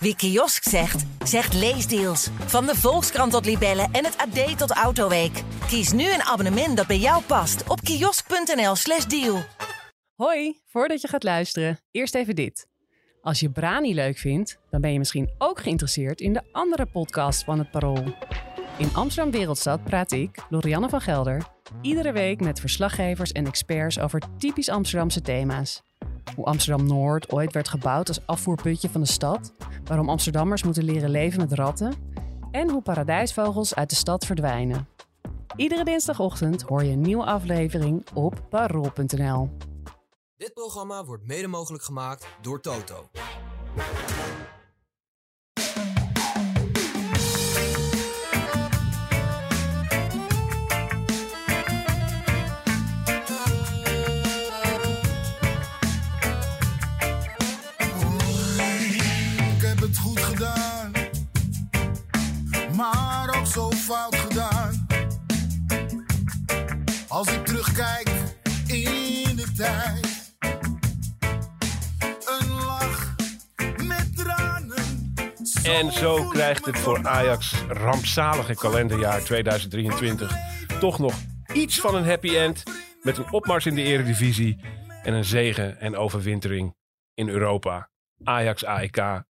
Wie kiosk zegt, zegt leesdeals. Van de Volkskrant tot Libellen en het AD tot Autoweek. Kies nu een abonnement dat bij jou past op kiosk.nl/slash deal. Hoi, voordat je gaat luisteren, eerst even dit. Als je Brani leuk vindt, dan ben je misschien ook geïnteresseerd in de andere podcast van het Parool. In Amsterdam Wereldstad praat ik, Lorianne van Gelder, iedere week met verslaggevers en experts over typisch Amsterdamse thema's. Hoe Amsterdam Noord ooit werd gebouwd als afvoerputje van de stad, waarom Amsterdammers moeten leren leven met ratten en hoe paradijsvogels uit de stad verdwijnen. Iedere dinsdagochtend hoor je een nieuwe aflevering op parool.nl. Dit programma wordt mede mogelijk gemaakt door Toto. Maar ook zo fout gedaan. Als ik terugkijk in de tijd, een lach met tranen. En zo krijgt het voor Ajax rampzalige kalenderjaar 2023 toch nog iets van een happy end. Met een opmars in de eredivisie en een zegen en overwintering in Europa. Ajax AEK 3-1.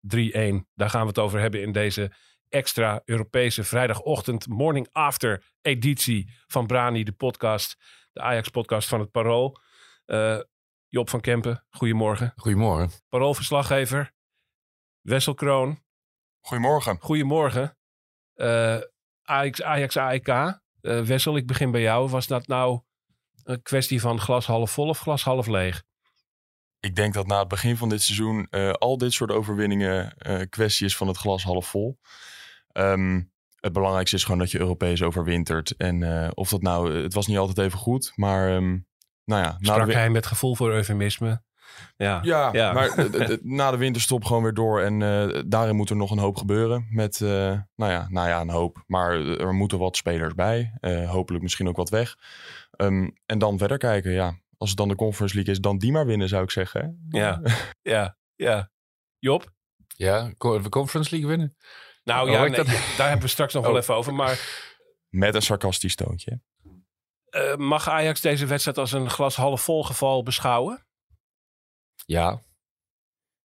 Daar gaan we het over hebben in deze extra Europese vrijdagochtend morning after editie van Brani, de podcast. De Ajax podcast van het Parool. Eh, Job van Kempen, goedemorgen. Goedemorgen. Paroolverslaggever. Wessel Kroon, Goedemorgen. Goedemorgen. Eh, Ajax, Ajax AEK. Eh, Wessel, ik begin bij jou. Was dat nou een kwestie van glas half vol of glas half leeg? Ik denk dat na het begin van dit seizoen eh, al dit soort overwinningen eh kwestie is van het glas half vol. Ehm, het belangrijkste is gewoon dat je Europees overwintert. En eh, of dat nou, het was niet altijd even goed, maar ehm, nou ja. na Sprak wi- hij met gevoel voor eufemisme? Ja, Ja, Ja. maar eh, eh, eh, na de winterstop gewoon weer door. En eh, daarin moet er nog een hoop gebeuren. Met, eh, nou, ja, nou ja, een hoop. Maar eh, er moeten wat spelers bij. Eh, hopelijk misschien ook wat weg. Ehm, en dan verder kijken, ja. Als het dan de Conference League is, dan die maar winnen, zou ik zeggen. hè? Ja. ja, ja. Job? Ja, de Conference League winnen. Nou Oh, ja, ik nee, dat- daar hebben we straks nog wel Oh. even over. Maar Met een sarcastisch toontje. eh, mag Ajax deze wedstrijd als een glas half vol geval beschouwen? Ja.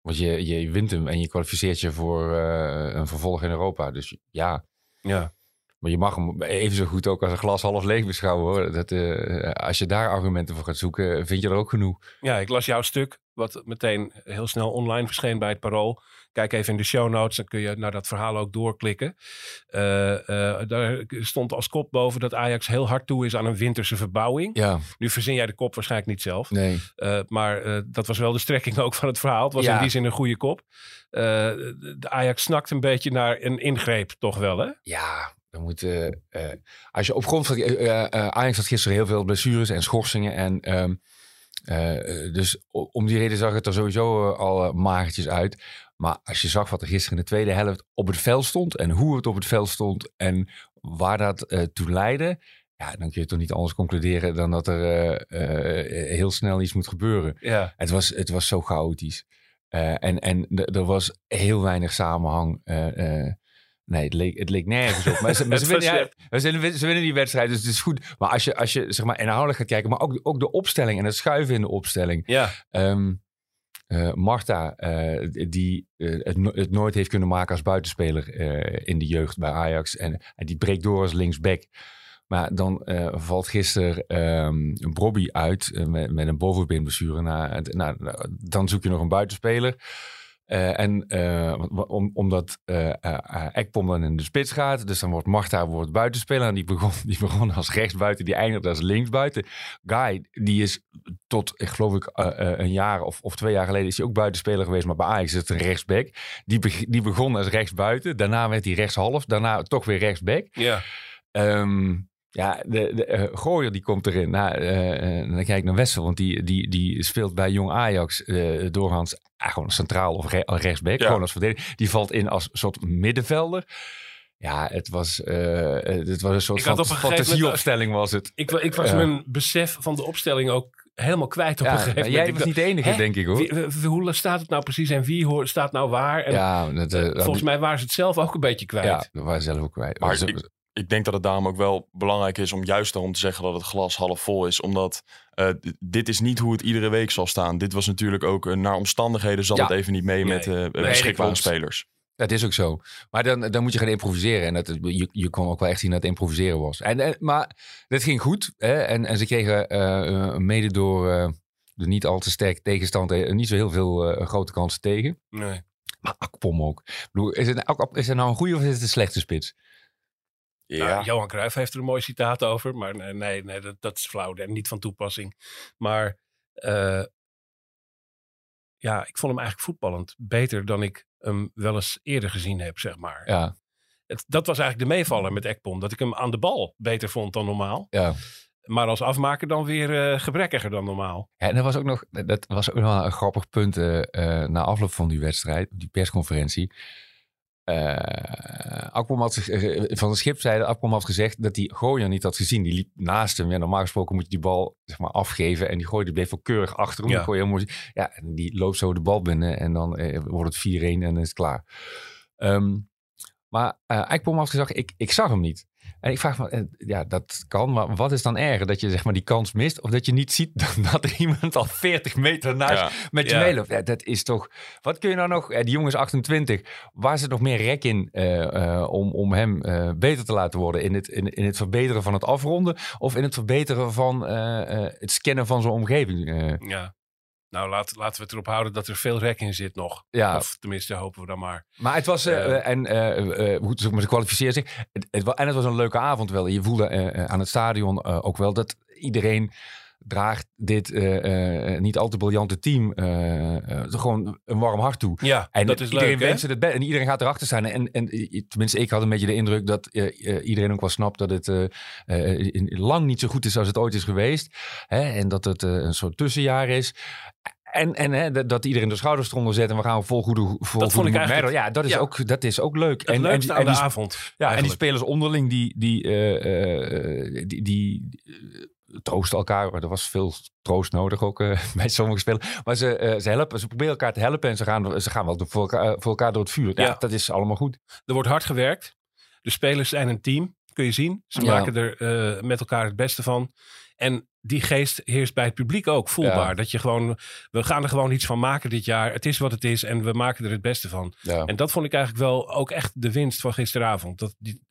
Want je, je wint hem en je kwalificeert je voor eh, een vervolg in Europa. Dus ja. Ja. Maar je mag hem even zo goed ook als een glas half leeg beschouwen. Hoor. Dat, eh, als je daar argumenten voor gaat zoeken, vind je er ook genoeg. Ja, ik las jouw stuk, wat meteen heel snel online verscheen bij het Parool. Kijk even in de show notes, dan kun je naar dat verhaal ook doorklikken. Eh, eh, daar stond als kop boven dat Ajax heel hard toe is aan een winterse verbouwing. Ja, Nu verzin jij de kop waarschijnlijk niet zelf. nee. Eh, maar dat was wel de strekking ook van het verhaal. Het was Ja. in die zin een goede kop. De Ajax snakt een beetje naar een ingreep, toch wel hè? Ja, dan moet, eh, als je op grond van... Ajax had gisteren heel veel blessures en schorsingen. En, ehm, eh, eh, dus om die reden zag het er sowieso al magertjes uit. Maar als je zag wat er gisteren in de tweede helft op het veld stond... en hoe het op het veld stond en waar dat eh, toe leidde... Ja, dan kun je toch niet anders concluderen dan dat er eh, eh, heel snel iets moet gebeuren. Ja. Het was, het was zo chaotisch. En en er was heel weinig samenhang. Nee, het leek, het leek nergens op. Maar ze, maar winnen, ja, maar ze, winnen- ze winnen die wedstrijd, dus het is goed. Maar als je, als je zeg maar inhoudelijk gaat kijken, maar ook, ook de opstelling en het schuiven in de opstelling. Ja, Ehm eh, Marta, eh, die eh, het, het nooit heeft kunnen maken als buitenspeler in de jeugd bij Ajax. En, die breekt door als linksback. Maar dan valt gisteren ehm Bobby uit met, een bovenbeenblessure. Nou, dan zoek je nog een buitenspeler. Eh, en eh, om, omdat eh, Ekpom dan in de spits gaat. Dus dan wordt Marta wordt buitenspeler. En die begon, die begon als rechtsbuiten. Die eindigde als linksbuiten. Guy, die is tot, ik geloof ik, een jaar of, of twee jaar geleden... is hij ook buitenspeler geweest. Maar bij Ajax is het een rechtsback. Die, die begon als rechtsbuiten. Daarna werd hij rechtshalf. Daarna toch weer rechtsback. ja. Ehm, ja, de, de eh, Gooier die komt erin. Nou, eh, eh, dan kijk ik naar Wessel, want die, die, die speelt bij Jong Ajax eh, doorgaans ah, gewoon centraal of re- rechtsback. Ja. Gewoon als verdediger. Die valt in als soort middenvelder. Ja, het was, het was een soort van fantasieopstelling was het. Ik, ik was mijn besef van de opstelling ook helemaal kwijt op een gegeven moment. jij was niet de enige, Hè? denk ik hoor. Wie- wie- wie- hoe staat het nou precies en wie hoort, staat nou waar? En, ja, dat, volgens mij waren ze het zelf ook een beetje kwijt. Ja, dat waren ze zelf ook kwijt. Maar ik- Ik denk dat het daarom ook wel belangrijk is om juist daarom te zeggen dat het glas half vol is. Omdat eh, dit is niet hoe het iedere week zal staan. Dit was natuurlijk ook naar omstandigheden zat Ja. het even niet mee Nee. met eh dat beschikbare spelers. Dat is ook zo. Maar dan, dan moet je gaan improviseren. En dat, je, je kon ook wel echt zien dat het improviseren was. En, en, maar dat ging goed. Hè? En, en ze kregen eh, mede door eh, de niet al te sterke tegenstand... eh, niet zo heel veel eh, grote kansen tegen. Nee. Maar Akpom ook. Ik bedoel, is, het, Ak- is het nou een goede of is het een slechte spits? Ja. Johan Cruijff heeft er een mooi citaat over. Maar nee, nee, nee dat, dat is flauw en niet van toepassing. Maar eh, ja, ik vond hem eigenlijk voetballend beter dan ik hem wel eens eerder gezien heb, zeg maar. Ja, Het, dat was eigenlijk de meevaller met Ekpom. Dat ik hem aan de bal beter vond dan normaal. ja. Maar als afmaker dan weer eh, gebrekkiger dan normaal. Ja, en dat was ook nog, dat was ook nog een grappig punt eh, na afloop van die wedstrijd, die persconferentie. Eh Akpom had eh, van de schipzijde, Akpom had gezegd dat hij Gooier niet had gezien. Die liep naast hem. Ja, normaal gesproken moet je die bal zeg maar, afgeven. En die gooide bleef wel keurig achter hem. Ja. Die heel mooi- ja, en die loopt zo de bal binnen en dan wordt het 4-1 en dan is het klaar. Ehm, maar eh Akpom had gezegd, ik, ik zag hem niet. En ik vraag me, eh, ja, dat kan, maar wat is dan erger? Dat je zeg maar die kans mist of dat je niet ziet dat er iemand al 40 meter naast Ja. met je Ja. meeloopt? Ja, dat is toch, wat kun je nou nog, eh, die jongen is 28, waar zit nog meer rek in om, om hem beter te laten worden? In het, in, in het verbeteren van het afronden of in het verbeteren van het scannen van zijn omgeving? Ja. Nou, laat, laten we het erop houden dat er veel rek in zit nog. ja, Of tenminste, hopen we dan maar. Maar het was, eh, Eh, eh, en hoe het maar, ze kwalificeert zich. Het, het, en het was een leuke avond wel. Je voelde aan het stadion ook wel dat iedereen draagt dit eh, eh, niet al te briljante team eh, eh, gewoon een warm hart toe. Ja, En dat is iedereen leuk, wenst het best. En iedereen gaat erachter staan. En, en eh, tenminste, ik had een beetje de indruk dat eh, eh, iedereen ook wel snapt dat het eh, eh, in- lang niet zo goed is als het ooit is geweest. Hè? En dat het eh, een soort tussenjaar is. En, en hè, dat, iedereen de schouders eronder zet en we gaan vol goede vol Dat vond ik eigenlijk-. Ja, dat is, ja. Ook, dat is ook leuk. Het leukste aan die, de avond. ja, en die spelers onderling, die, die, eh, eh, die, die eh, troosten elkaar. Er was veel troost nodig ook eh, bij sommige spelers. Maar ze, eh, ze, helpen, ze proberen elkaar te helpen en ze gaan, ze gaan wel voor elkaar, voor elkaar door het vuur. Ja, Ja. dat is allemaal goed. Er wordt hard gewerkt. De spelers zijn een team, kun je zien. Ze Ja. maken er eh, met elkaar het beste van. En die geest heerst bij het publiek ook voelbaar. Ja. Dat je gewoon, we gaan er gewoon iets van maken dit jaar. Het is wat het is en we maken er het beste van. Ja. En dat vond ik eigenlijk wel ook echt de winst van gisteravond. Dat die,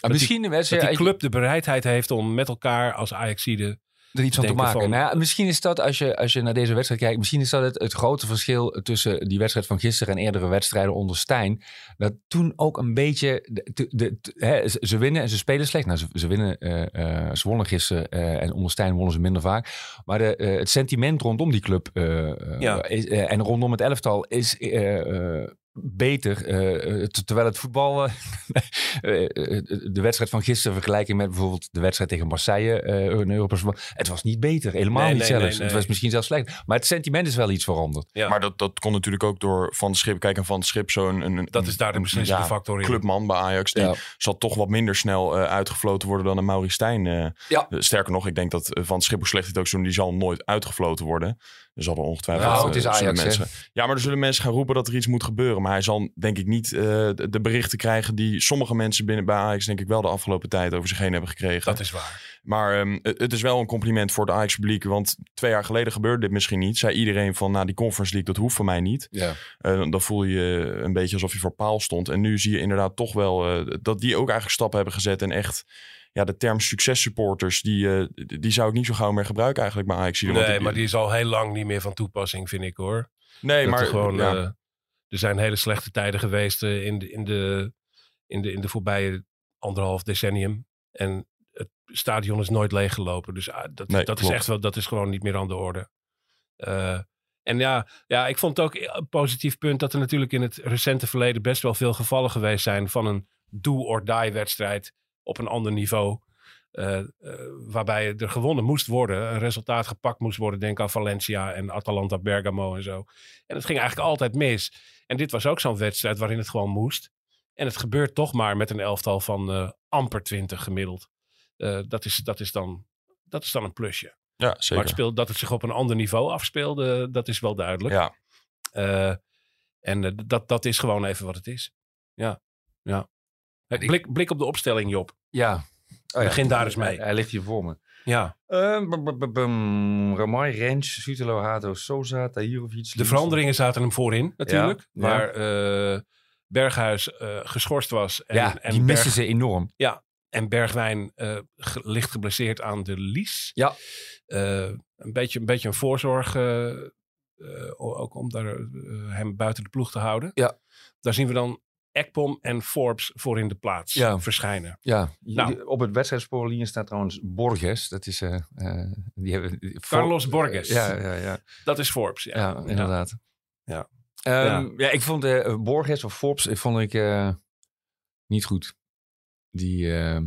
En misschien dat mensen, die ja, club de bereidheid heeft om met elkaar als Ajaxide... er iets van te maken. van- Nou ja, misschien is dat, als je, als je naar deze wedstrijd kijkt, misschien is dat het, het grote verschil tussen die wedstrijd van gisteren en eerdere wedstrijden onder Stijn. Dat toen ook een beetje, de, de, de- de- hè, ze, winnen en ze spelen slecht. Nou, ze, ze winnen, ze wonnen gisteren eh, en onder Stijn wonnen ze minder vaak. Maar de, het sentiment rondom die club Ja. is, en rondom het elftal is beter. eh, eh, ter- terwijl het voetbal, eh, de wedstrijd van gisteren vergelijking met bijvoorbeeld de wedstrijd tegen Marseille eh in Europees het was niet beter. Helemaal Nee, niet nee, zelfs. nee, nee. Het was misschien zelfs slecht. Maar het sentiment is wel iets veranderd. Ja, Maar dat, dat kon natuurlijk ook door Van Schip. Kijk, en Van Schip zo'n... Een, een- dat is daar de een- beslissende ja, factor in. clubman bij Ajax. Die Ja. zal toch wat minder snel eh, uitgefloten worden dan een Maurice Stijn. Ja. Sterker nog, ik denk dat Van Schip hoe slecht het ook zo, die zal nooit uitgefloten worden. Er zal er ongetwijfeld Nou, eh, het is zullen Ajax, hè? mensen. Ja, maar er zullen mensen gaan roepen dat er iets moet gebeuren. Maar hij zal denk ik niet eh, de, berichten krijgen die sommige mensen binnen bij Ajax denk ik wel de afgelopen tijd over zich heen hebben gekregen. Dat is waar. Maar ehm, het, is wel een compliment voor het Ajax publiek. Want twee jaar geleden gebeurde dit misschien niet. Zei iedereen van, nou die Conference League, dat hoeft van mij niet. Ja. Eh, dan- voel je je een beetje alsof je voor paal stond. En nu zie je inderdaad toch wel dat die ook eigenlijk stappen hebben gezet. En echt, ja, de term successupporters, die, eh, die zou ik niet zo gauw meer gebruiken eigenlijk bij Ajax. Nee, ik- maar die is al heel lang niet meer van toepassing, vind ik hoor. nee, Dat maar er gewoon, ja. eh, er zijn hele slechte tijden geweest eh, in, de, in, de, in, de, in de voorbije anderhalf decennium. En het stadion is nooit leeggelopen. Dus ah, dat, Nee, dat, is echt wel, dat is gewoon niet meer aan de orde. En ja, ja, ik vond het ook een positief punt dat er natuurlijk in het recente verleden best wel veel gevallen geweest zijn van een do-or-die wedstrijd op een ander niveau. eh, eh, waarbij er gewonnen moest worden, een resultaat gepakt moest worden. Denk aan Valencia en Atalanta Bergamo en zo. En het ging eigenlijk altijd mis. En dit was ook zo'n wedstrijd waarin het gewoon moest. En het gebeurt toch maar met een elftal van eh, amper 20 gemiddeld. Dat, is, dat, is dan, dat is dan een plusje. Ja, Maar zeker. het speel, dat het zich op een ander niveau afspeelde, dat is wel duidelijk. Ja, en dat, dat is gewoon even wat het is. Ja, ja. Blik, blik op de opstelling, Job. Ja. Oh, ja. Begin daar eens mee. Hij, hij ligt hier voor me. Ja, Uh, Ramai, Rens, Sutelo, Hato, Sosa, Tahirovic. de veranderingen zaten hem voorin natuurlijk. Ja, Waar eh, Berghuis eh, geschorst was. En, Ja, en die missen ze enorm. En Bergwijn eh, ge- licht geblesseerd aan de lies. Ja. Een, beetje, een beetje een voorzorg. ook om daar, hem buiten de ploeg te houden. Ja. Daar zien we dan Ekpom en Forbes voor in de plaats Ja. verschijnen. Ja, Nou. op het wedstrijdspoorlinie staat trouwens Borges. Dat is... eh, eh, die hebben, Carlos Borges. Ja, ja, ja. Dat is Forbes. Ja, Ja, inderdaad. Ja. Ehm, ja. ik vond eh, Borges of Forbes ik vond ik eh, niet goed. Die, ehm,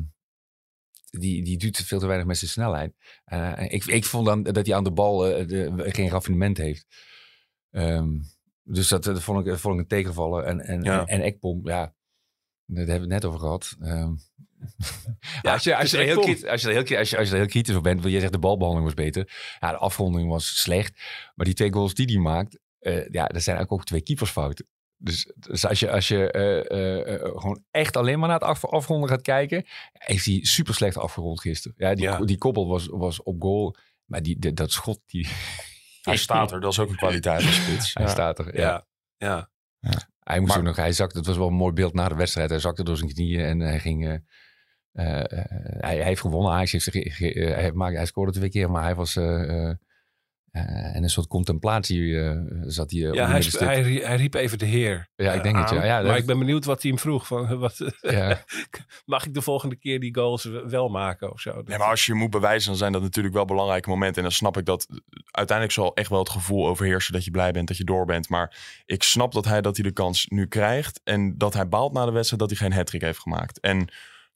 die, die doet veel te weinig met zijn snelheid. Eh, ik, ik vond dan dat hij aan de bal eh, de, geen raffinement heeft. Ehm, dus dat, dat, vond ik, dat vond ik een tegenvaller. En, en, Ja. en, en Ekpom, ja, daar hebben we het net over gehad. Ja, als, je, als, je er heel kritisch, als, je heel, als, je, als je heel kritisch op bent, want je zegt de balbehandeling was beter. Ja, de afronding was slecht. Maar die twee goals die hij maakt, eh, ja, dat zijn eigenlijk ook twee keepersfouten. Dus, dus als je, als je eh, eh, gewoon echt alleen maar naar het af, afronden gaat kijken, heeft hij super slecht afgerond gisteren. Ja, die, Ja. die koppel was, was op goal. Maar die, de- dat schot, die, hij staat er. Dat is ook een kwaliteit als spits. hij staat er. Ja. Ja. ja. Hij moest Maar- ook nog, hij zakte, het was wel een mooi beeld na de wedstrijd. Hij zakte door zijn knieën en hij ging. eh, eh, eh, hij, hij heeft gewonnen. Ajax heeft, eh, hij, maakte, hij scoorde twee keer, maar hij was. Eh, eh, eh, en een soort contemplatie eh, zat hij. eh, op Ja, hij, hij, rie- hij riep even de heer. Ja, ik eh, denk het, ja. aan. Ja, dat- maar ik ben benieuwd wat hij hem vroeg. Van, wat, ja. mag ik de volgende keer die goals wel maken of zo? Nee, maar als je moet bewijzen, dan zijn dat natuurlijk wel belangrijke momenten. En dan snap ik dat uiteindelijk zal echt wel het gevoel overheersen dat je blij bent dat je door bent. Maar ik snap dat hij, dat hij de kans nu krijgt. En dat hij baalt na de wedstrijd dat hij geen hat heeft gemaakt. En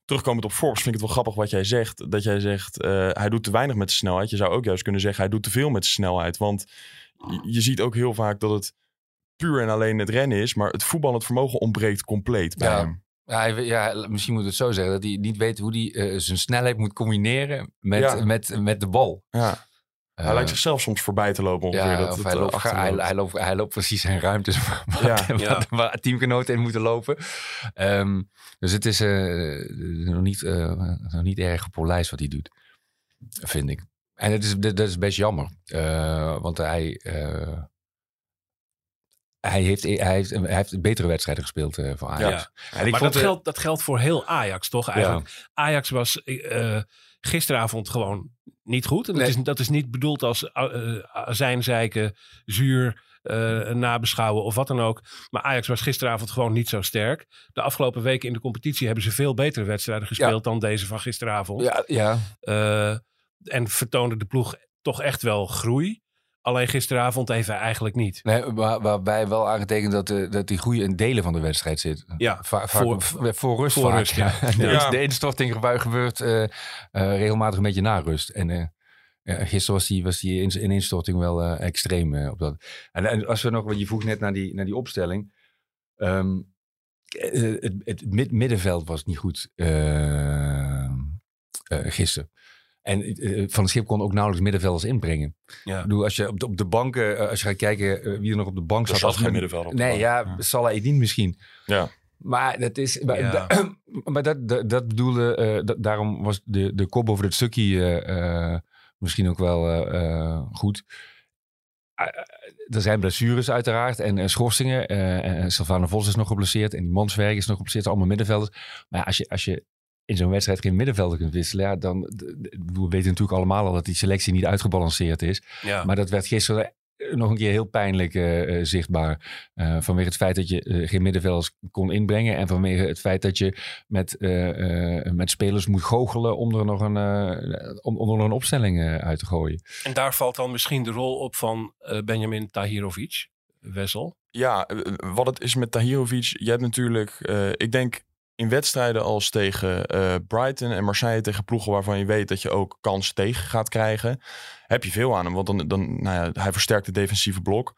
terugkomend op Forbes vind ik het wel grappig wat jij zegt. Dat jij zegt, eh, hij doet te weinig met de snelheid. Je zou ook juist kunnen zeggen, hij doet te veel met de snelheid. Want je, ziet ook heel vaak dat het puur en alleen het rennen is. Maar het voetballend vermogen ontbreekt compleet bij Ja. hem. Ja, hij, ja, misschien moet het zo zeggen dat hij niet weet hoe hij eh, zijn snelheid moet combineren met, Ja. met, met de bal. Ja. Hij Eh, lijkt zichzelf soms voorbij te lopen ongeveer. Ja, dat, hij, eh, loopt, hij, loopt, hij loopt precies zijn ruimtes waar, Ja, waar, ja. waar teamgenoten in moeten lopen. Ehm, dus het is eh, nog, niet, eh, nog niet erg gepolijst wat hij doet, vind ik. En het is, dat is best jammer, eh, want hij, eh, hij, heeft, hij, heeft, hij heeft betere wedstrijden gespeeld eh, voor Ajax. Ja. En ik maar vond dat, eh, geldt, dat geldt voor heel Ajax, toch? Eigenlijk. Ajax was eh, gisteravond gewoon niet goed. En dat, Nee. is, dat is niet bedoeld als uh, azijnzeiken, zuur, eh, nabeschouwen of wat dan ook. Maar Ajax was gisteravond gewoon niet zo sterk. De afgelopen weken in de competitie hebben ze veel betere wedstrijden gespeeld dan deze van gisteravond. Ja, ja. Eh, en vertoonde de ploeg toch echt wel groei. Alleen gisteravond even eigenlijk niet. Nee, waar, waarbij wel aangetekend dat, dat die groei in delen van de wedstrijd zit. Ja, Va- voor- rust. voor vaak, rust, ja. De, Ja. de instorting gebeurt, eh, eh, regelmatig een beetje na rust. En eh, gisteren was die, was die in, in instorting wel extreem op dat. En, en als we nog, want je vroeg net naar die, naar die opstelling. Ehm, eh, het, het mid- middenveld was niet goed gisteren. En eh, Van de Schip kon ook nauwelijks middenvelders inbrengen. Ja. Ik bedoel, als je op de, op de banken, eh, als je gaat kijken eh, wie er nog op de bank Er zat. zat als geen middenvelder op de Nee, bank. ja, Ja. Salah Eddin misschien. Ja. Maar dat is. Maar, Ja. da- maar dat, dat, dat bedoelde. eh, dat- daarom was de, de kop over het stukje eh, eh, misschien ook wel eh, eh, goed. Eh, eh, er zijn blessures uiteraard en eh, schorsingen. eh en Sylvana Vos is nog geblesseerd en die Manswerk is nog geblesseerd. Allemaal middenvelders. Maar als je, als je in zo'n wedstrijd geen middenvelder kunt wisselen, ja, dan. We weten natuurlijk allemaal al dat die selectie niet uitgebalanceerd is. Ja. Maar dat werd gisteren eh, nog een keer heel pijnlijk eh, eh, zichtbaar. Eh, vanwege het feit dat je geen middenvelders kon inbrengen. En vanwege het feit dat je met, eh, eh, met spelers moet goochelen om er nog een, om, om er nog een opstelling eh, uit te gooien. En daar valt dan misschien de rol op van eh, Benjamin Tahirovic, Wessel. Ja, wat het is met Tahirovic. Je hebt natuurlijk, eh, ik denk in wedstrijden als tegen eh, Brighton en Marseille, tegen ploegen waarvan je weet dat je ook kans tegen gaat krijgen, heb je veel aan hem. Want dan, dan nou ja, hij versterkt het defensieve blok.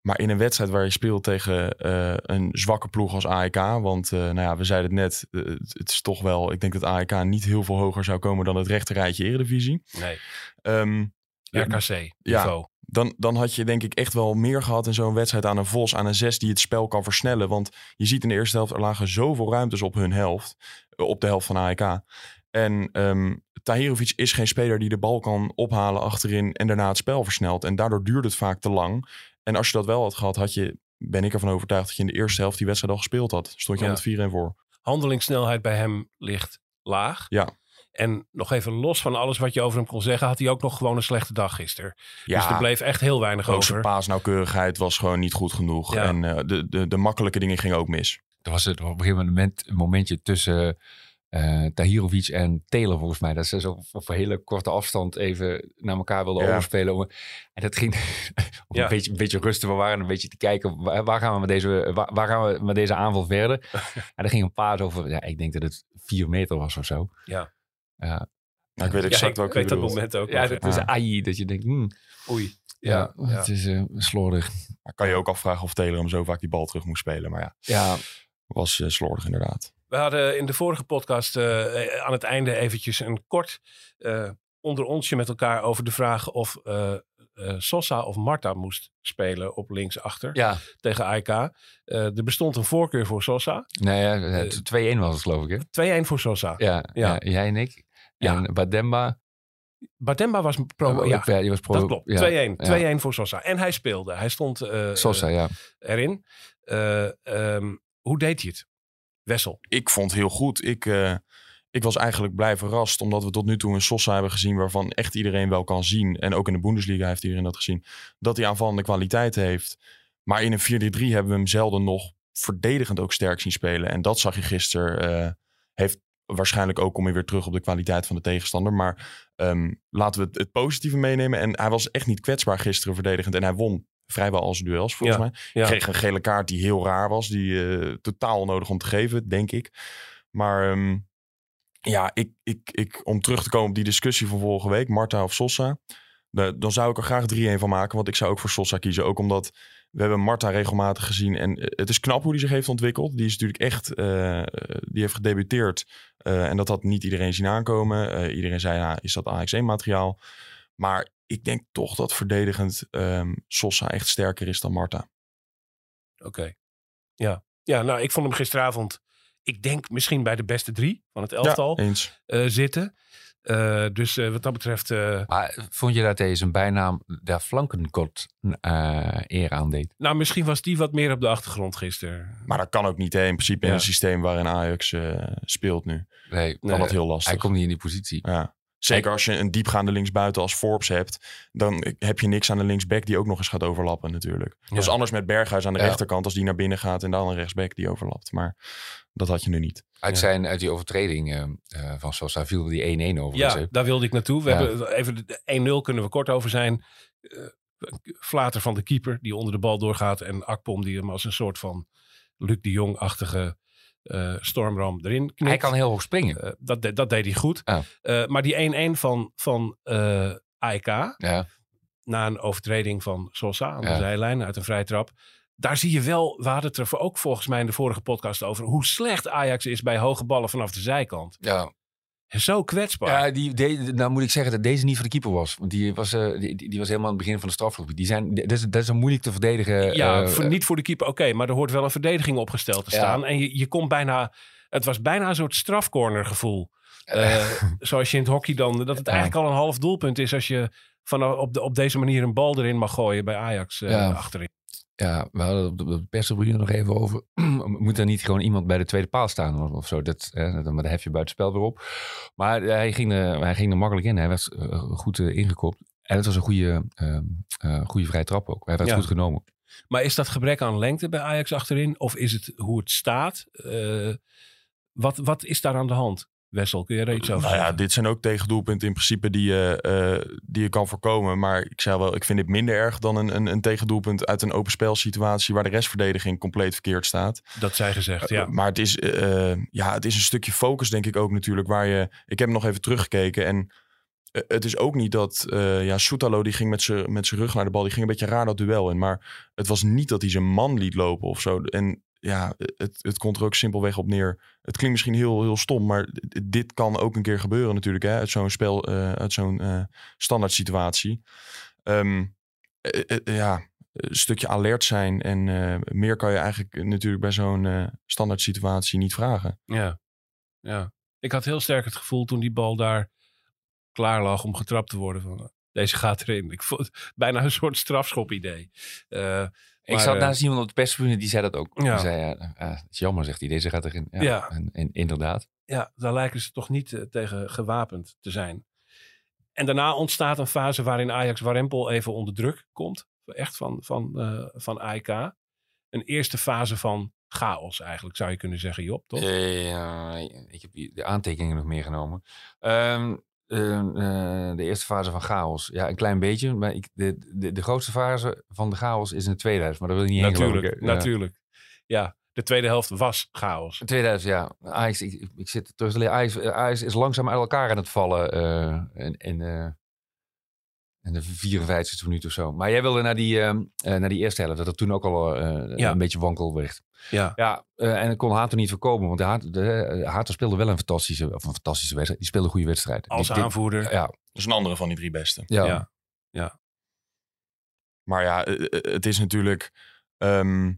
Maar in een wedstrijd waar je speelt tegen eh, een zwakke ploeg als AEK, want eh, nou ja, we zeiden het net, het, is toch wel, ik denk dat AEK niet heel veel hoger zou komen dan het rechterrijtje Eredivisie. Nee. Ehm, RKC-niveau. Dan, dan had je denk ik echt wel meer gehad in zo'n wedstrijd aan een Vos, aan een Zes die het spel kan versnellen. Want je ziet in de eerste helft, er lagen zoveel ruimtes op hun helft, eh, op de helft van AEK. En ehm Tahirovic is geen speler die de bal kan ophalen achterin en daarna het spel versnelt. En daardoor duurt het vaak te lang. En als je dat wel had gehad, had je, ben ik ervan overtuigd dat je in de eerste helft die wedstrijd al gespeeld had. Stond je Ja. al met 4-1 voor. Handelingssnelheid bij hem ligt laag. Ja. En nog even los van alles wat je over hem kon zeggen, had hij ook nog gewoon een slechte dag gisteren. Ja, Dus er bleef echt heel weinig ook zijn over. paasnauwkeurigheid was gewoon niet goed genoeg. Ja. En eh, de, de, de makkelijke dingen gingen ook mis. Er was het op een gegeven moment een momentje tussen eh Tahirovic en Taylor volgens mij. Dat ze zo op een hele korte afstand even naar elkaar wilden Ja. overspelen. En dat ging Ja. een, beetje, een beetje rustig. We waren een beetje te kijken, waar, waar gaan we met deze, waar, waar gaan we met deze aanval verder? en er ging een paas over, ja, ik denk dat het vier meter was of zo. Ja. Ja, Nou, ik weet Ja, exact ik welke weet je dat moment ook. ja nog. dat is Ja. ai, dat je denkt, hmm, Oei. ja, Ja, ja. het is eh, slordig. Maar kan je ook afvragen of Taylor hem zo vaak die bal terug moest spelen. Maar ja, Ja, was eh, slordig inderdaad. We hadden in de vorige podcast eh, aan het einde eventjes een kort eh, onder onsje met elkaar over de vraag of eh, eh, Sosa of Marta moest spelen op linksachter ja. tegen. Eh, er bestond een voorkeur voor Sosa. Nee, ja, het 2-1 was het geloof ik hè? 2-1 voor Sosa. Ja, Ja. ja. jij en ik. Ja. En Bademba. Batemba was pro. Oh, ja, ja, die was pro. dat klopt. ja. 2-1. ja. 2-1 voor Sosa. En hij speelde. Hij stond eh, Sosa, eh, ja. erin. Eh, ehm, hoe deed hij het? Wessel. Ik vond het heel goed. Ik, eh, ik was eigenlijk blij verrast. Omdat we tot nu toe een Sosa hebben gezien waarvan echt iedereen wel kan zien. En ook in de Bundesliga heeft iedereen dat gezien. Dat hij aanvallende kwaliteit heeft. Maar in een 4-3 hebben we hem zelden nog verdedigend ook sterk zien spelen. En dat zag je gisteren. eh, heeft waarschijnlijk ook kom je weer terug op de kwaliteit van de tegenstander. Maar ehm, laten we het, het positieve meenemen. En hij was echt niet kwetsbaar gisteren verdedigend. En hij won vrijwel al zijn duels volgens Ja, mij. ja. Kreeg een gele kaart die heel raar was. Die eh, totaal onnodig om te geven, denk ik. Maar ehm, ja, ik, ik, ik, om terug te komen op die discussie van vorige week. Marta of Sosa. Dan zou ik er graag 3-1 van maken. Want ik zou ook voor Sosa kiezen. Ook omdat we hebben Marta regelmatig gezien. En eh, het is knap hoe die zich heeft ontwikkeld. Die is natuurlijk echt... eh, die heeft gedebuteerd. eh, en dat had niet iedereen zien aankomen. Iedereen zei, ja, is dat AX1-materiaal? Maar ik denk toch dat verdedigend ehm, Sosa echt sterker is dan Marta. Oké. Ja. ja, nou, ik vond hem gisteravond, ik denk misschien bij de beste drie van het elftal eens. eh, zitten. Eh, dus eh, wat dat betreft, eh, Maar vond je dat hij zijn bijnaam der flankenkot eh eer aandeed? nou, misschien was die wat meer op de achtergrond gisteren. Maar dat kan ook niet, hè? In principe in een systeem waarin Ajax eh, speelt nu. Nee, Kan Nee, dat heel lastig. hij komt niet in die positie. Ja. Zeker als je een diepgaande linksbuiten als Forbes hebt, dan heb je niks aan de linksback die ook nog eens gaat overlappen natuurlijk. Dat is Ja. anders met Berghuis aan de Ja. rechterkant als die naar binnen gaat en dan een rechtsback die overlapt. Maar dat had je nu niet. Uit, Ja. zijn, uit die overtreding eh, eh, van Sosa viel die 1-1 over. Ja, daar wilde ik naartoe. We Ja. hebben even de 1-0 kunnen we kort over zijn. Eh, flater van de keeper die onder de bal doorgaat. En Akpom die hem als een soort van Luc de Jong-achtige eh, stormram erin knikt. Hij kan heel hoog springen. Eh, dat, de- dat deed hij goed. Ja. Eh, maar die 1-1 van, van AEK, Ja, na een overtreding van Sosa aan de Ja. zijlijn uit een vrije trap. Daar zie je wel, we hadden het er ook volgens mij in de vorige podcast over, hoe slecht Ajax is bij hoge ballen vanaf de zijkant. ja. Zo kwetsbaar. ja die, de, nou moet ik zeggen dat deze niet voor de keeper was. Want die was, eh, die, die was helemaal aan het begin van de strafgebied. Die zijn, dat, is, dat is een moeilijk te verdedigen. Ja, eh, voor, niet voor de keeper, oké. maar er hoort wel een verdediging opgesteld te Ja. staan. En je, je komt bijna... Het was bijna een soort strafcorner gevoel. Eh, zoals je in het hockey dan... Dat het eigenlijk al een half doelpunt is... als je van, op, de, op deze manier een bal erin mag gooien bij Ajax Ja. achterin. Ja, we hadden het op de, op de perstribune nog even over. Moet er niet gewoon iemand bij de tweede paal staan of, of zo? Dat, hè, dan hef je buitenspel weer op. Maar hij ging, er, hij ging er makkelijk in. Hij werd eh, goed eh, ingekopt. En het was een goede, eh, eh, goede vrije trap ook. Hij werd Ja. goed genomen. Maar is dat gebrek aan lengte bij Ajax achterin? Of is het hoe het staat? Eh, wat, wat is daar aan de hand? Wessel, kun je er iets over Nou ja, dit zijn ook tegendoelpunten in principe die je, eh, die je kan voorkomen. Maar ik zei wel, ik vind dit minder erg dan een, een, een tegendoelpunt uit een open spelsituatie waar de restverdediging compleet verkeerd staat. Dat zij gezegd, ja. Uh, Maar het is, eh, ja, het is een stukje focus, denk ik ook natuurlijk. Waar je, ik heb nog even teruggekeken. En eh, het is ook niet dat. eh ja, Soetalo die ging met zijn met zijn rug naar de bal. Die ging een beetje raar dat duel in. Maar het was niet dat hij zijn man liet lopen of zo. En ja, het, het komt er ook simpelweg op neer. Het klinkt misschien heel, heel stom, maar dit kan ook een keer gebeuren natuurlijk. Hè, uit zo'n spel, eh, uit zo'n eh, standaard situatie. Ehm, eh, eh, ja, een stukje alert zijn en eh, meer kan je eigenlijk natuurlijk bij zo'n eh, standaard situatie niet vragen. Ja. ja. Ik had heel sterk het gevoel toen die bal daar klaar lag om getrapt te worden. Van, eh, deze gaat erin. Ik vond bijna een soort strafschop idee. Ik zat eh, naast iemand op de perstribune, die zei dat ook. Ja. Die zei, ja, eh, het is jammer, zegt hij, deze gaat erin. Ja, Ja. En, en inderdaad. ja, daar lijken ze toch niet eh, tegen gewapend te zijn. En daarna ontstaat een fase waarin Ajax Warempel even onder druk komt. Echt van, van, eh, van AEK. Een eerste fase van chaos eigenlijk, zou je kunnen zeggen, Job, toch? Ja, ik heb de aantekeningen nog meegenomen. Ehm, eh, eh, de eerste fase van chaos. Ja, een klein beetje. Maar ik, de, de, de grootste fase van de chaos is in de tweede helft. Maar daar wil ik niet heen natuurlijk, ik, hè. Ja. natuurlijk. Ja, de tweede helft was chaos. 2000, ja. Ajax, ik, ik- ik zit terug te lezen. Ajax, eh, Ajax is langzaam uit elkaar aan het vallen. eh in, in, eh, in de 54 minuut of zo. Maar jij wilde naar die, ehm, eh, naar die eerste helft. Dat het toen ook al Ja. een beetje wankel werd. Ja, Ja, eh, en ik kon Hato niet voorkomen. Want de Hato, de, eh, Hato speelde wel een fantastische, of een fantastische wedstrijd. Die speelde een goede wedstrijd. als Die- aanvoerder. Ja, Dat is een andere van die drie beste. ja. Ja. Maar ja, eh, het is natuurlijk. ehm,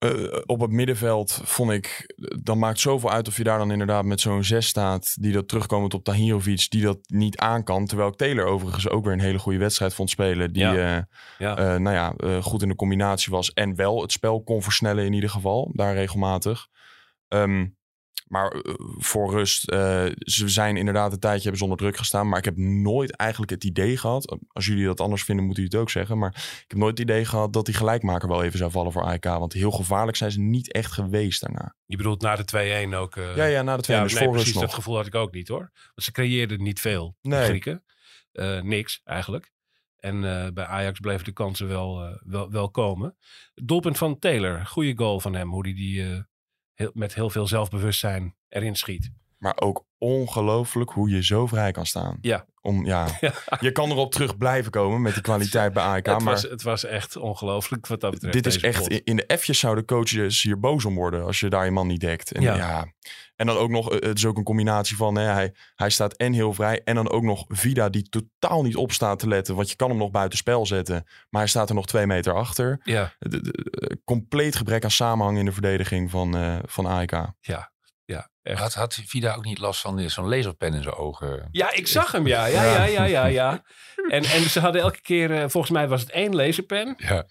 eh, op het middenveld vond ik. Dan maakt zoveel uit of je daar dan inderdaad met zo'n zes staat. Die dat terugkomend op Tahirovic. Die dat niet aan kan. Terwijl ik Taylor overigens ook weer een hele goede wedstrijd vond spelen. Die Ja. eh, Ja. eh, nou ja, goed in de combinatie was. En wel het spel kon versnellen in ieder geval. Daar regelmatig. Ehm, maar eh, voor rust, eh, ze zijn inderdaad een tijdje hebben ze onder druk gestaan. Maar ik heb nooit eigenlijk het idee gehad. Als jullie dat anders vinden, moeten jullie het ook zeggen. Maar ik heb nooit het idee gehad dat die gelijkmaker wel even zou vallen voor AEK. Want heel gevaarlijk zijn ze niet echt geweest daarna. Je bedoelt na de 2-1 ook. eh, ja, ja, na de twee. ja, dus nee, voor precies. rust Dat nog. gevoel had ik ook niet hoor. Want ze creëerden niet veel, Nee. Grieken. Eh, niks eigenlijk. En eh, bij Ajax bleven de kansen wel, eh, wel, wel komen. Doelpunt van Taylor, goede goal van hem. Hoe hij die, eh, met heel veel zelfbewustzijn erin schiet. Maar ook ongelooflijk hoe je zo vrij kan staan. Ja. Om, ja. Je kan erop terug blijven komen met die kwaliteit bij AEK. het, maar was, het was echt ongelooflijk wat dat betreft. dit is echt, pot. in de F'jes zouden coaches hier boos om worden als je daar je man niet dekt. En, Ja. ja. en dan ook nog, eh, het is ook een combinatie van, hè, hij, hij staat en heel vrij en dan ook nog Vida die totaal niet op staat te letten. Want je kan hem nog buiten spel zetten, maar hij staat er nog twee meter achter. Ja, De- de- de- compleet gebrek aan samenhang in de verdediging van, eh van AEK. ja. Had, had Vida ook niet last van zo'n laserpen in zijn ogen? Ja, ik zag hem, ja. Ja, ja, ja, ja, ja. En, en ze hadden elke keer, eh, volgens mij was het één laserpen, Ja.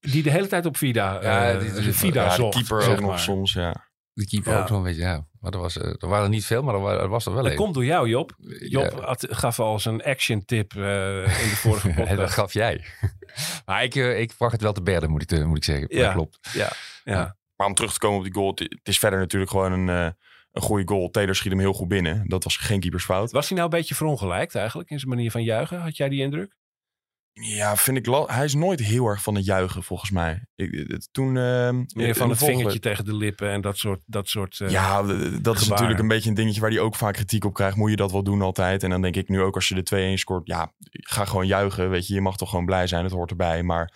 die de hele tijd op Vida, Ja, eh, die- die- Vida ja, de zocht. keeper zeg ook nog maar. soms, ja. De keeper Ja. ook zo'n beetje, ja. Maar er, was, eh, er waren er niet veel, maar er, wa- was er wel Dat een. komt door jou, Job. Job Ja. had, gaf al zijn action tip eh, in de vorige En dat podcast. gaf jij. maar ik, eh, ik bracht het wel te berden, moet ik, moet ik zeggen. Ja. Dat klopt. ja, ja. Maar om terug te komen op die goal, het het is verder natuurlijk gewoon een, eh, een goede goal. Taylor schiet hem heel goed binnen. Dat was geen keepersfout. Was hij nou een beetje verongelijkt eigenlijk in zijn manier van juichen? Had jij die indruk? Ja, vind ik. Hij is nooit heel erg van het juichen, volgens mij. Ik, het- toen. ehm, Meer van het volgende- vingertje tegen de lippen en dat soort... Dat soort eh, Ja, dat is natuurlijk een beetje een dingetje waar hij ook vaak kritiek op krijgt. Moet je dat wel doen altijd? En dan denk ik nu ook als je de 2-1 scoort, ja, ga gewoon juichen. Weet je, je mag toch gewoon blij zijn. Het hoort erbij. Maar